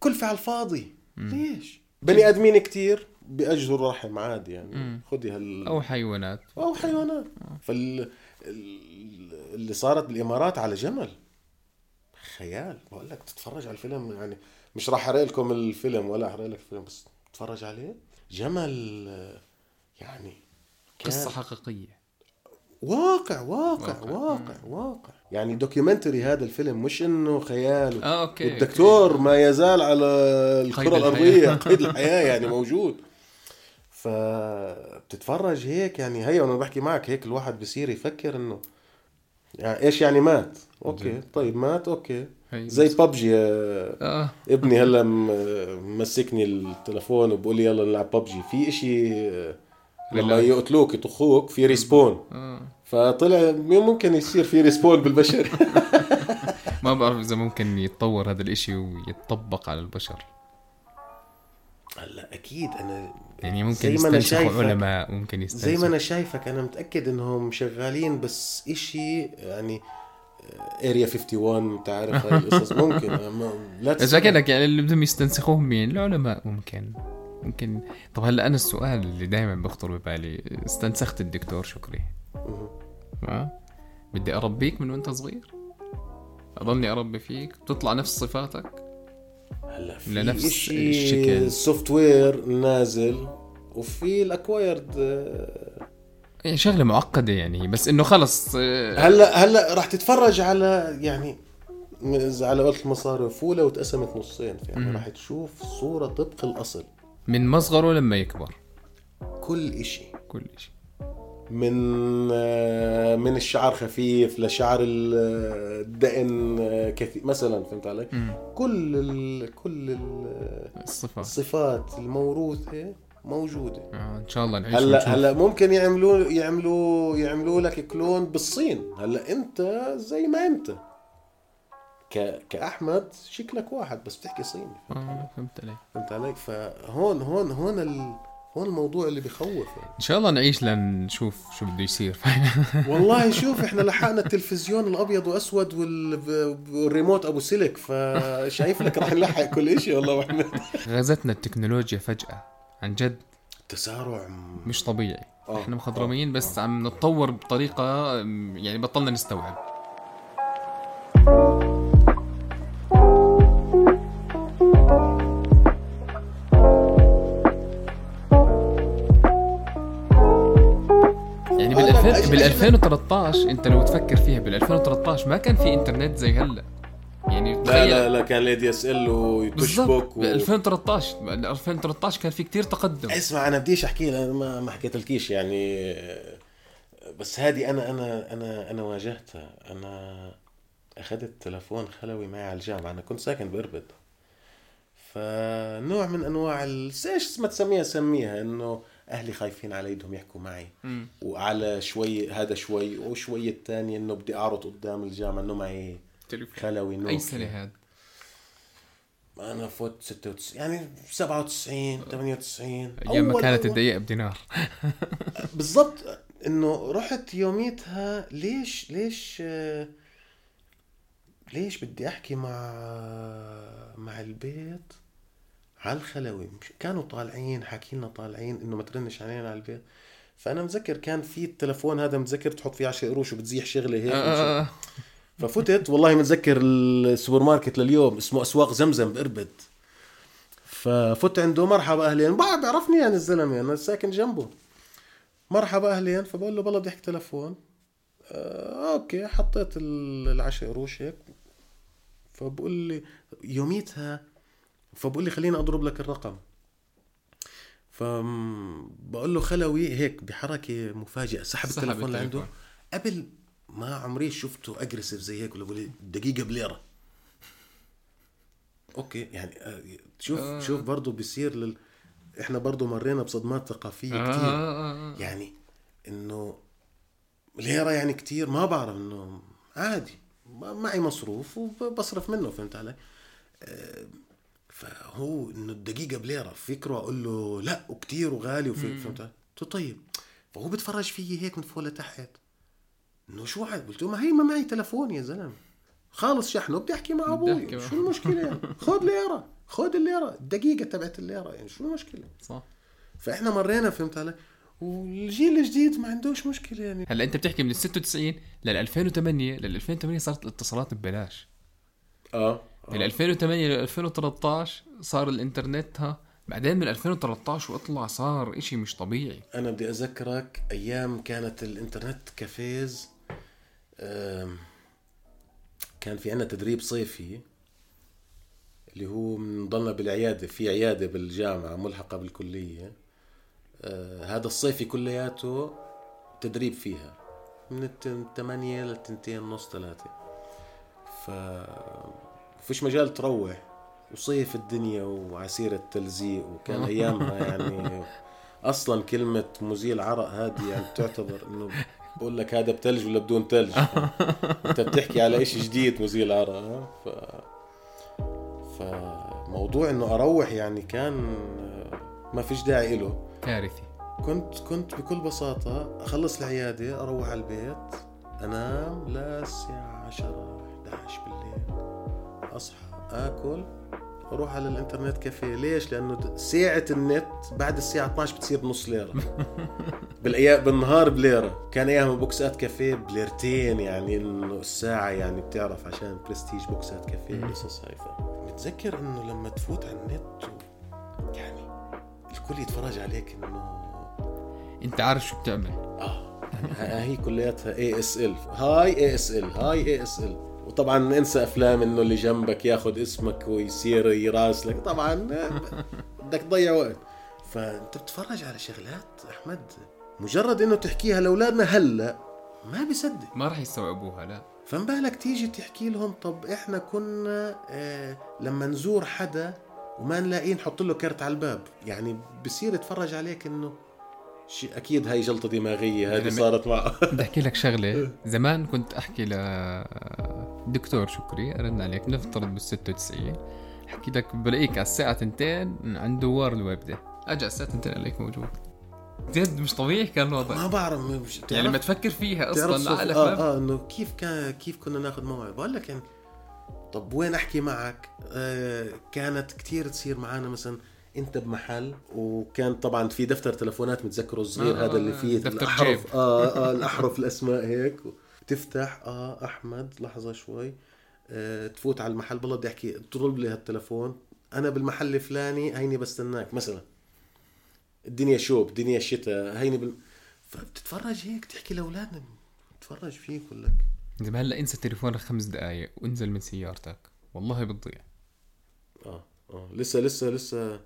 كلفة على الفاضي مم. ليش؟ بني آدمين كتير بيأجروا الرحم عادي يعني. خذي هال أو حيوانات. أو حيوانات. آه. فال اللي صارت بالإمارات على جمل. خيال. بقول لك تتفرج على الفيلم يعني مش راح أحرق لكم الفيلم ولا أحرق لك الفيلم بس تتفرج عليه. جمل يعني قصة حقيقية. واقع واقع واقع. واقع, واقع. يعني documentary هذا الفيلم مش إنه خيال. آه okay والدكتور okay. ما يزال على الكرة الأرضية. قيد الحياة يعني موجود. فبتتفرج هيك يعني هي وأنا بحكي معك هيك الواحد بصير يفكر إنه يعني إيش يعني مات؟ okay طيب مات okay. زي ببجي آه. ابني هلا مسكني التلفون وبقول لي يلا نلعب ببجي. في إشي لما يقتلوك يطخوك في respawn آه. فطلع ممكن يصير في respawn بالبشر. ما بعرف إذا ممكن يتطور هذا الإشي ويتطبق على البشر. هلا أكيد أنا يعني ممكن شايفك. علماء ممكن يستنسخوا زي ما أنا شايفك أنا متأكد إنهم شغالين بس إشي يعني Area 51 انت عارف هاي القصص. ممكن. إذا كانك يعني اللي بدهم يستنسخوهم مين؟ العلماء ممكن. ممكن. طب هلا أنا السؤال اللي دائما بخطر ببالي استنسخت الدكتور شكري. ها بدي أربيك من وأنت صغير. أضلني أربي فيك. تطلع نفس صفاتك؟ هلا في لنفس الشكل. السوفت وير نازل وفي ال acquired شغلة معقدة يعني بس إنه خلص آه، هلا هلا راح تتفرج على يعني على قولة المصاري فولة واتقسمت نصين يعني راح تشوف صورة طبق الأصل. من مصغره لما يكبر. كل إشي. كل إشي. من آه، من الشعر خفيف لشعر الدقن آه، كثير مثلا فهمت علي؟ كل ال كل ال الصفات. الصفات الموروثة موجودة. آه إن شاء الله نعيش هلا ونشوف. هلا ممكن يعملوا يعملوا يعملوا لك كلون بالصين. هلا انت زي ما انت. ك... كأحمد شكلك واحد بس بتحكي صيني. آه فهمت عليك. فهمت عليك؟ فهون هون هون ال... هون الموضوع اللي بخوف يعني. إن شاء الله نعيش لنشوف شو بده يصير. والله شوف إحنا لحقنا التلفزيون الأبيض وأسود وال- والريموت أبو سلك فشايف لك رح نلحق كل شيء والله وإحنا غزتنا التكنولوجيا فجأة. عن جد. تسارع. مش طبيعي. آه، إحنا مخضرمين بس عم نتطور بطريقة م، يعني بطلنا نستوعب. يعني بال آه، لا، 2000 أجل- بال 2013 أنت لو تفكر فيها بال 2013 ما كان في إنترنت زي هلأ. يعني لا تخيل. لا لا كان لي دي اس ال بالضبط. وتشبك ب 2013 ب 2013 كان في كتير تقدم. اسمع أنا بديش أحكي أنا ما ما حكيت لكيش يعني بس هذه أنا أنا أنا أنا واجهتها. أنا أخذت تلفون خلوي معي على الجامعة أنا كنت ساكن بأربد. فنوع من أنواع إيش ما تسميها؟ سميها إنه أهلي خايفين علي بدهم يحكوا معي. مم. وعلى شوي هذا شوي وشوي الثاني إنه بدي أعرض قدام الجامعة إنه معي تليفون خلوي أي نوكيا. سنة هاد؟ أنا فوت 96 يعني 97 98 أيام ما كانت الدقيقة بدينار. بالضبط. إنه رحت يوميتها ليش ليش آه، ليش بدي أحكي مع مع البيت على الخلوي؟ كانوا طالعين حاكينا طالعين إنه ما ترنش علينا على البيت. فأنا متذكر كان في التلفون هذا متذكر تحط فيه 10 قروش وبتزيح شغلة هيك. ومش- آه، ففتت. والله متذكر السوبر ماركت لليوم اسمه أسواق زمزم بإربد. ففت عنده مرحبا أهلين. بقى بيعرفني يعني الزلمة أنا ساكن جنبه. مرحبا أهلين فبقول له والله بدي احكي تلفون. آه okay حطيت ال- العشر قروش هيك. فبقول لي يوميتها فبقول لي خليني أضرب لك الرقم. فبقول له خلوي هيك بحركة مفاجئة. سحب التلفون لعنده. التليفون. قبل ما عمري شفته aggressive زي هيك ولا بقول لي دقيقة بليرة okay يعني آه، شوف آه. شوف برضه بيصير لل... إحنا برضه مرينا بصدمات ثقافية آه، كثير آه، آه. يعني إنه ليره يعني كتير ما بعرف إنه عادي معي مصروف وبصرف منه فهمت علي؟ فهو إنه الدقيقة بليرة فكره أقول له لا وكتير وغالي وفي فهمت علي؟ طيب فهو بتفرج فيي هيك من فوق لتحت انه شو عاد قلت له ما هي ما معي تلفون يا زلمة. خالص شحنه بدي احكي مع أبوي. شو المشكلة؟ يعني خذ ليره خذ الليرة. الدقيقة تبعت الليرة. يعني شو المشكلة؟ صح. فإحنا مرينا فهمت علي؟ والجيل الجديد ما عندوش مشكلة يعني. هلا أنت بتحكي من ال 96 لل 2008 لل 2008 صارت الاتصالات ببلاش. آه من 2008 ل 2013 صار الإنترنت ها. بعدين من 2013 واطلع صار إشي مش طبيعي. أنا بدي أذكرك أيام كانت الإنترنت كافيز كان في عنا تدريب صيفي اللي هو بنضلنا بالعيادة في عيادة بالجامعة ملحقة بالكلية. آه، هذا الصيفي كلياته تدريب فيها من 8 للتنتين نص ثلاثة. ف فيش مجال تروح وصيف الدنيا وعسير التلزيق وكان أيامها يعني أصلا كلمة مزيل عرق هذه يعني تعتبر إنه بقول لك هذا بتلج ولا بدون تلج؟ انت بتحكي على إشي جديد مزيل عرق ها؟ ف فموضوع إنه أروح يعني كان ما فيش داعي له. كارثي. كنت كنت بكل بساطة أخلص العيادة أروح على البيت أنام للساعة 10 11 بالليل أصحى آكل أروح على ال internet café. ليش؟ لأنه د- ساعة النت بعد الساعة 12 بتصير بنص ليرة. بالأيام بالنهار بليرة. كان أيام بوكسات كافيه بليرتين يعني إنه الساعة يعني بتعرف عشان برستيج بوكسات كافيه. قصص هاي متذكر إنه لما تفوت على النت و... يعني الكل يتفرج عليك إنه أنت عارف شو بتعمل. آه. هي كلياتها اي اس ال هاي اي اس ال هاي اي اس ال وطبعا انسى أفلام إنه اللي جنبك ياخذ اسمك ويصير يراسلك طبعا بدك تضيع وقت. فأنت بتتفرج على شغلات أحمد مجرد إنه تحكيها لأولادنا هلأ ما بيصدق. ما راح يستوعبوها لا. فما بالك تيجي تحكي لهم طب إحنا كنا آه لما نزور حدا وما نلاقيه نحط له كرت على الباب. يعني بصير يتفرج عليك إنه شيء أكيد هاي جلطة دماغية هذه يعني صارت معه بدي أحكي لك شغلة. زمان كنت أحكي لدكتور شكري ارن عليك نفترض بال 96 أحكي لك بلاقيك على الساعة 2 عنده دوار الوالده أجى الساعة 2 عليك موجود. جد مش طبيعي كان الوضع. ما بعرف مش يعني لما تفكر فيها أصلا عقلك آه آه إنه كيف كان كيف كنا ناخذ موعد؟ بقول لك يعني طب وين أحكي معك؟ آه كانت كثير تصير معنا مثلا انت بمحل وكان طبعا في دفتر تلفونات متذكره الصغير آه هذا اللي فيه الأحرف. آه آه الأحرف الأسماء هيك. تفتح آه أحمد لحظة شوي. آه تفوت على المحل. بالله بدي أحكي اضرب لي هالتلفون. أنا بالمحل الفلاني هيني بستناك. مثلا الدنيا شوب الدنيا شتاء هيني بال... فبتتفرج هيك تحكي لأولادنا. تتفرج فيك لك زي هلأ انسى تليفونك خمس دقائق وانزل من سيارتك. والله بتضيع. آه آه. لسه لسه لسه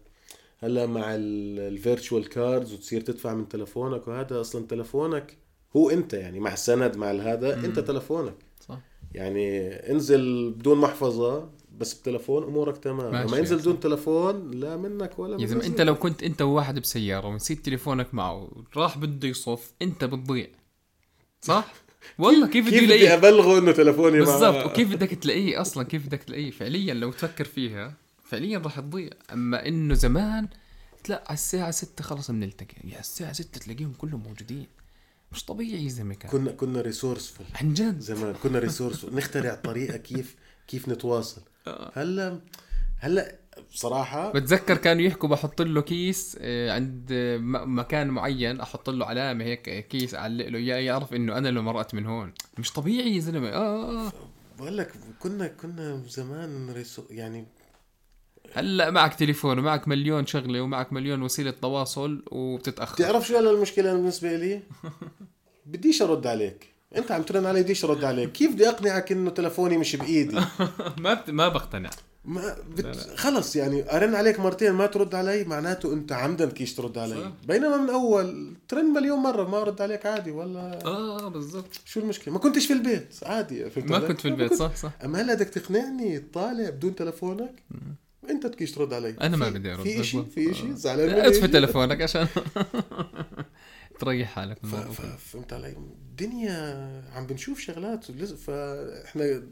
هلا مع ال virtual cards وتصير تدفع من تلفونك وهذا أصلا تلفونك هو أنت يعني مع السند مع هذا أنت تلفونك. صح. يعني انزل بدون محفظة بس بتلفون أمورك تمام. لما ينزل بدون تلفون لا منك ولا من أنت لو كنت أنت وواحد بسيارة ونسيت تليفونك معه راح بده يصف أنت بتضيع. صح؟ والله كيف بدي كيف بدي أبلغه إنه تلفوني بالضبط وكيف بدك تلاقيه أصلا؟ كيف بدك تلاقيه؟ فعليا لو تفكر فيها فعليا راح تضيع. أما إنه زمان لا على الساعة 6 خلص بنلتقي. يا الساعة 6 تلاقيهم كلهم موجودين. مش طبيعي زي ما كان. كنا كنا ريسورسفul عن جد. زمان كنا ريسورسفul نخترع طريقة كيف كيف نتواصل. آه. هلا هلا بصراحة بتذكر كانوا يحكوا بحط له كيس آه، عند مكان معين أحط له علامة هيك كيس أعلق له إياه يعرف إنه أنا اللي مرقت من هون. مش طبيعي يا زلمة. آه, آه،, آه. بقول لك كنا كنا زمان ريسو يعني هلا معك تليفون ومعك مليون شغلة ومعك مليون وسيلة تواصل وبتتأخر. تعرف شو هلا المشكلة بالنسبة لي؟ بديش أرد عليك. أنت عم ترن علي بديش أرد عليك. كيف بدي أقنعك إنه تلفوني مش بإيدي؟ ما ما بقتنع. ما بت... لا. لا. خلص يعني أرن عليك مرتين ما ترد علي معناته أنت عمدا كيش ترد علي. صح. بينما من أول ترن مليون مرة ما أرد عليك عادي ولا؟ آه بالضبط. شو المشكلة؟ ما كنتش في البيت عادي ما كنت في البيت صح صح. أما هلا بدك تقنعني طالع بدون تلفونك؟ انت تكيش ترد علي. أنا ما بدي أرد في شيء في شيء زعلان مني اطفي تلفونك عشان تريح حالك فهمت علي. الدنيا عم بنشوف شغلات فاحنا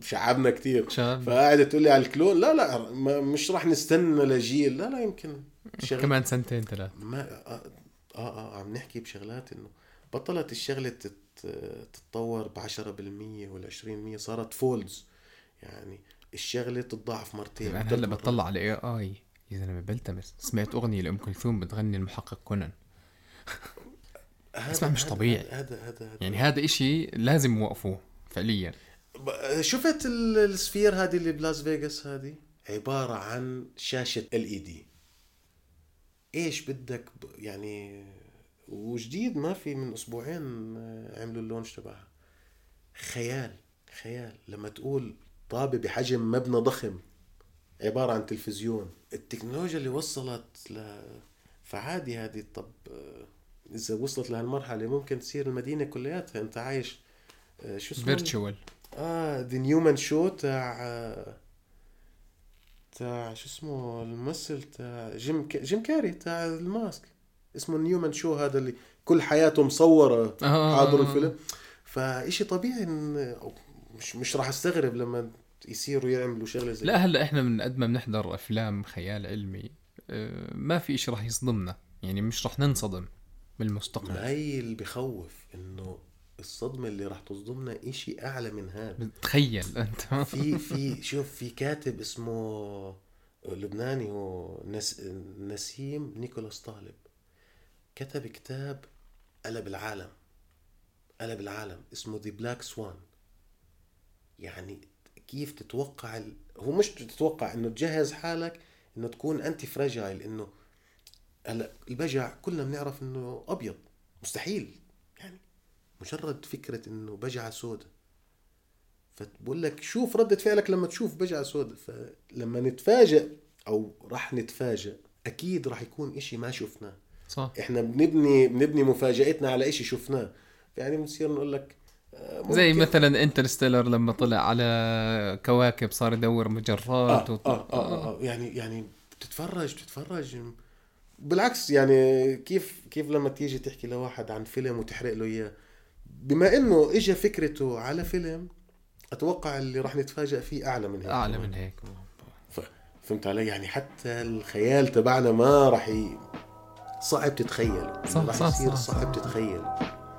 شعبنا كثير شعب. فقاعدة تقول لي على ال clone لا لا مش راح نستنى لجيل. لا لا يمكن شغل... كمان سنتين ثلاث. ما آه, آه آه عم نحكي بشغلات إنه بطلت الشغلة تتطور ب 10% ولا 20% صارت folds يعني الشغلة تتضاعف مرتين. أنا هلأ بطلع على AI يا زلمة بلتمس. سمعت أغنية لأم كلثوم بتغني المحقق كونان. اسمع مش طبيعي. هذا هذا يعني هذا إشي لازم يوقفوه فعليا. شفت ال Sphere هذه اللي بلاس فيغاس هذه؟ عبارة عن شاشة LED إيش بدك يعني وجديد ما في من أسبوعين عملوا ال launch تبعها. خيال خيال. لما تقول طابة بحجم مبنى ضخم عبارة عن تلفزيون. التكنولوجيا اللي وصلت ل فعادي هذه طب إذا وصلت لهالمرحلة ممكن تصير المدينة كلياتها. أنت عايش آه، شو اسمه؟ virtual آه The Truman Show تاع تاع شو اسمه الممثل تاع جيم ك... جيم كاري تاع ال Mask. اسمه Truman Show هذا اللي كل حياته مصورة آه. حاضر الفيلم. فإشي طبيعي إن مش مش راح أستغرب لما يصيروا يعملوا شغلة زي لا هلا إحنا من قد ما بنحضر أفلام خيال علمي آه، ما في شيء راح يصدمنا. يعني مش راح ننصدم بالمستقبل. هاي اللي بخوف إنه الصدمة اللي راح تصدمنا إشي أعلى من هذا. تخيل أنت. في في شوف في كاتب اسمه لبناني هو نس نسيم نيكولاس طالب. كتب كتاب قلب العالم قلب العالم اسمه The Black Swan يعني كيف تتوقع ال... هو مش تتوقع إنه تجهز حالك إنه تكون انت فراجايل إنه هلأ البجع كلنا بنعرف إنه أبيض مستحيل. يعني مجرد فكرة إنه بجعة سوداء. فبقول لك شوف ردة فعلك لما تشوف بجعة سوداء. فلما نتفاجئ أو راح نتفاجئ أكيد راح يكون إشي ما شفناه. صح. إحنا بنبني بنبني مفاجاتنا على إشي شفناه. يعني بنصير نقول لك ممكن. زي مثلا انترستيلر لما طلع على كواكب صار يدور مجرات آه, وط... آه, آه, آه, آه. يعني يعني بتتفرج بتتفرج. بالعكس يعني كيف كيف لما تيجي تحكي لواحد عن فيلم وتحرق له إياه؟ بما إنه اجى فكرته على فيلم أتوقع اللي راح نتفاجئ فيه أعلى من هيك. أعلى من هيك. ف... فهمت علي؟ يعني حتى الخيال تبعنا ما راح ي... صعب تتخيل. صح صح يصير صح. صعب تتخيل.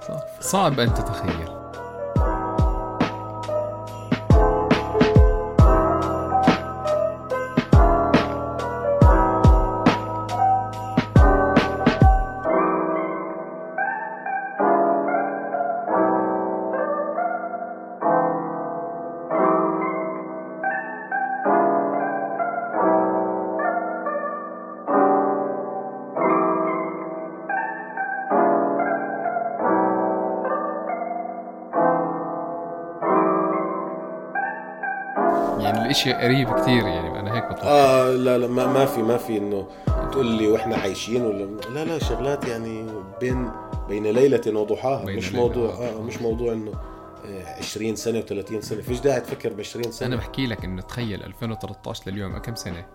صح. صعب أن تتخيل. الاشي قريب كثير يعني أنا هيك بتوقع آه لا لا ما, ما في ما في إنه تقول لي وإحنا عايشين ولا لا لا شغلات يعني بين بين ليلة وضحاها. بين مش ليلة موضوع. آه مش موضوع إنه آه، 20 سنة و30 سنة. فيش داعي تفكر ب 20 أنا سنة بحكي لك إنه تخيل 2013 لليوم كم سنة؟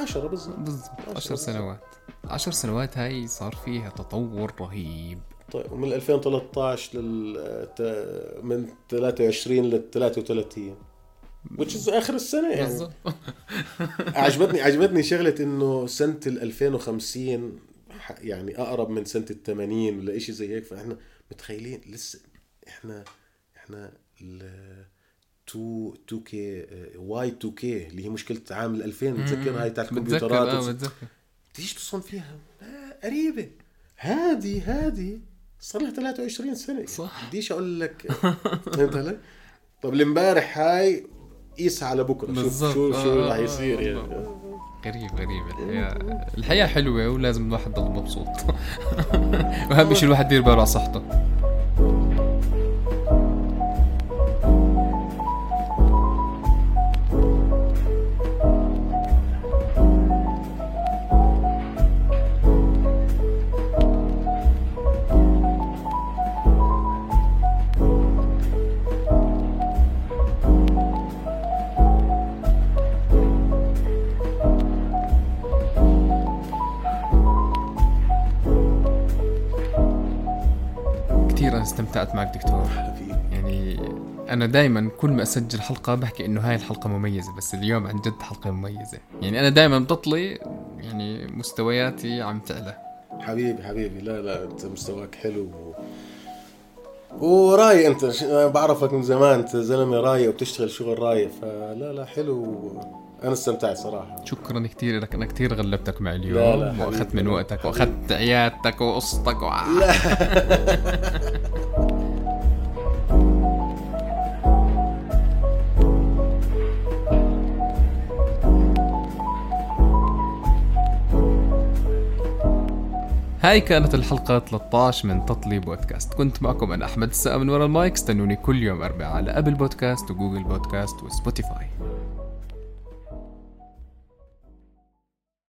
10 بالضبط. بالضبط عشر 10 سنوات. 10 سنوات هاي صار فيها تطور رهيب. طيب ومن 2013 لل ت- من 23 لل 33 which آخر السنة يعني. بالضبط. عجبتني عجبتني شغلة إنه سنة ال 2050 ح- يعني أقرب من سنة ال 80 ولا شيء زي هيك. فإحنا متخيلين لسه إحنا إحنا ال 2 2 كي واي 2 كي اللي هي مشكلة عام ال 2000 بتذكر هاي بتذكر الكمبيوترات؟ آه وتس- بتذكر تيجي تصون فيها؟ قريبة. هادي هادي. صار لها 23 سنة. صح. بديش أقول لك. فهمت علي؟ طب الإمبارح هاي قيسها على بكرة. شوف بالضبط. شو آه، شو آه، راح آه، يصير آه، يعني. آه. غريب غريب. الحياة الحياة حلوة ولازم الواحد يضل مبسوط. وأهم شيء الواحد يدير باله على صحته. استمتعت معك دكتور. يعني أنا دائما كل ما أسجل حلقة بحكي إنه هاي الحلقة مميزة بس اليوم عن جد حلقة مميزة. يعني أنا دائما بتطلي يعني مستوياتي عم تعلى. حبيبي حبيبي. لا لا أنت مستواك حلو و... ورايق أنت. ش- أنا بعرفك من زمان أنت زلمة رايق وبتشتغل شغل رايق فلا لا حلو أنا استمتعت صراحة. شكرا كثير لك أنا كثير غلبتك معي اليوم لا لا. وأخذت من وقتك وأخذت عيادتك وقصتك و... هاي كانت الحلقة 13 من تطلي بودكاست. كنت معكم أنا أحمد السقا من ورا المايك. استنوني كل يوم أربعاء على أبل بودكاست وجوجل بودكاست وسبوتيفاي.